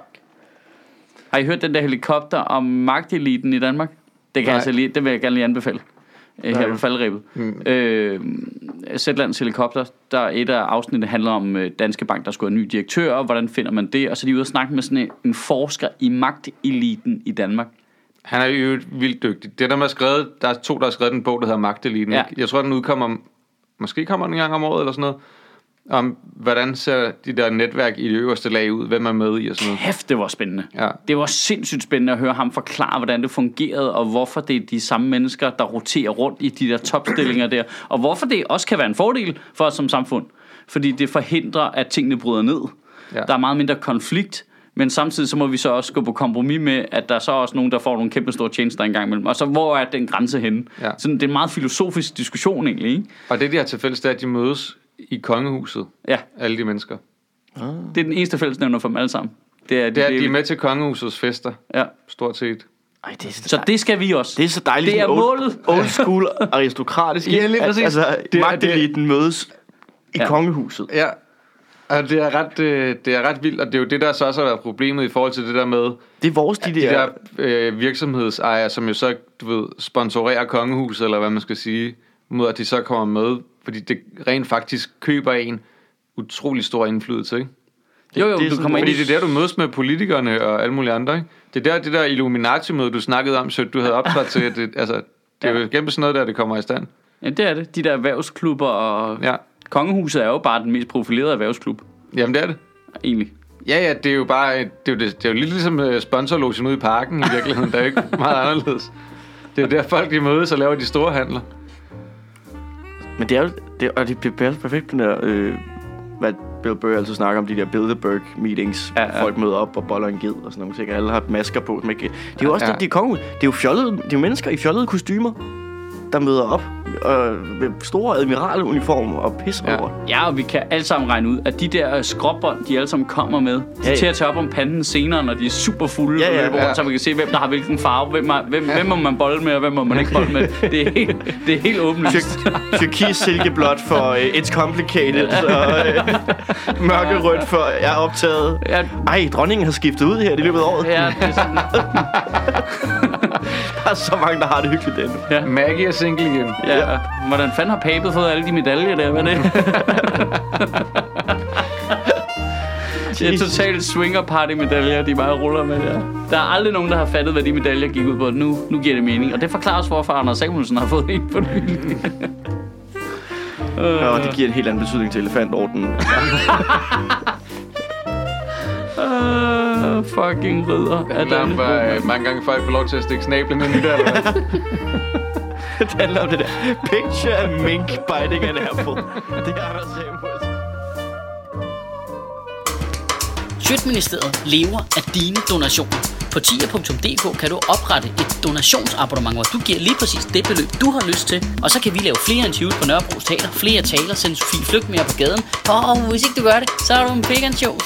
Har I hørt den der helikopter om magteliten i Danmark? Det kan Nej. jeg altså lige, det vil jeg gerne lige anbefale. Øh, her Nej. på faldrebet. Mm. Øh, Zetlands helikopter, der er et af afsnittene handler om øh, Danske Bank, der skulle have en ny direktør, og hvordan finder man det? Og så er de ude og snakke med sådan en, en forsker i magteliten i Danmark. Han er jo vildt dygtig. Det, der er skrevet, der er to, der har skrevet en bog, der hedder Magteliten. Ja. Jeg tror, den udkommer, måske kommer den en gang om året eller sådan noget, om hvordan ser de der netværk i det øverste lag ud, hvem er med i og sådan noget. Hæft, det var spændende. Ja. Det var sindssygt spændende at høre ham forklare, hvordan det fungerede, og hvorfor det er de samme mennesker, der roterer rundt i de der topstillinger der, og hvorfor det også kan være en fordel for os som samfund. Fordi det forhindrer, at tingene bryder ned. Ja. Der er meget mindre konflikt, men samtidig så må vi så også gå på kompromis med, at der er så også nogen, der får nogle kæmpe store tjenester engang imellem. Og så hvor er den grænse henne? Ja. Sådan, det er en meget filosofisk diskussion egentlig, ikke? Og det, de har til fælles, det er, at de mødes i kongehuset, Ja, alle de mennesker. det er den eneste fællesnævner for dem alle sammen. Det er, Det er, de er med til kongehusets fester, Ja. stort set. Ej, det er så, Så det skal vi også. det er så dejligt. Det er old, målet. Old school aristokratisk. Ja, lige præcis. Altså, Det er- magteliten mødes i Ja. kongehuset. Ja, og det er, ret, øh, det er ret vildt, og det er jo det, der så også har været problemet i forhold til det der med Det er vores, de, de der... der øh, virksomhedsejere, som jo så, du ved, sponsorerer kongehuset, eller hvad man skal sige, mod at de så kommer med, fordi det rent faktisk køber en utrolig stor indflydelse, ikke? Jo, jo, det er du kommer ind Fordi i det er der, du mødes med politikerne og alle mulige andre, ikke? Det er der, det der Illuminati-møde, du snakkede om, så du havde optrådt til, det, altså, det er jo gennem sådan noget der, det kommer i stand. Ja, det er det. De der erhvervsklubber og... Ja, Kongehuset er jo bare den mest profilerede erhvervsklub, jamen det er det. egentlig. Ja, ja, det er jo bare, det er jo, det, det er jo lidt ligesom øh, sponsorlogen ude i parken i virkeligheden. Der er jo ikke meget anderledes. Det er jo der folk de mødes og laver de store handler. Men det er jo, det, og det bliver perfekt den der, øh, hvad Bill Burr altid snakker om, de der Bilderberg meetings, Ja, ja, folk møder op og boller en ged og sådan nogle ting. Alle har masker på. Som ikke, det er jo også Ja. ja. det, de er konge. Det er jo fjollede, det er jo mennesker i fjollede kostymer, der møder op øh, med store admiraluniformer og pis Ja. ja. over. Ja, og vi kan alle sammen regne ud, at de der øh, skråbånd, de alle sammen kommer med, de Ja, ja. til at tage op om panden senere, når de er super fulde, Ja, ja, og ja. så man kan se, hvem der har hvilken farve, hvem, er, hvem, hvem må man bolde med, og hvem må man ikke bolde med. Det er helt, det er helt åbenlyst. Tyr- Tyrkis silkeblåt for uh, It's Complicated, og uh, mørkerødt for Jeg er optaget. Ja, Ej, dronningen har skiftet ud her i løbet af året. ja, det er sådan, Der er så mange, der har det hyggeligt endnu. Maggie er single igen. ja. Hvordan fanden har Papet fået alle de medaljer der? Hvad er det? Det er totalt swinger party medaljer, de bare ruller med der. Der er aldrig nogen, der har fattet, hvad de medaljer gik ud på. Nu, nu giver det mening. Og det forklarer også, hvorfor Anders Samuelsen har fået en på nylig. Og det giver en helt anden betydning til elefantordenen. Uh, fucking ridder. Om, hvor øh, mange gange folk får lov til at stikke snablen ind i det, eller hvad? det handler om det der. Picture a mink biting an apple. Det er Anders Samuelsen. Sjøtministeriet lever af dine donationer. På tier.dk kan du oprette et donationsabonnement, hvor du giver lige præcis det beløb, du har lyst til. Og så kan vi lave flere interviews på Nørrebro Teater, flere taler, sende Sofie Flygt mere på gaden. Og hvis ikke du gør det, så er du en pig shows.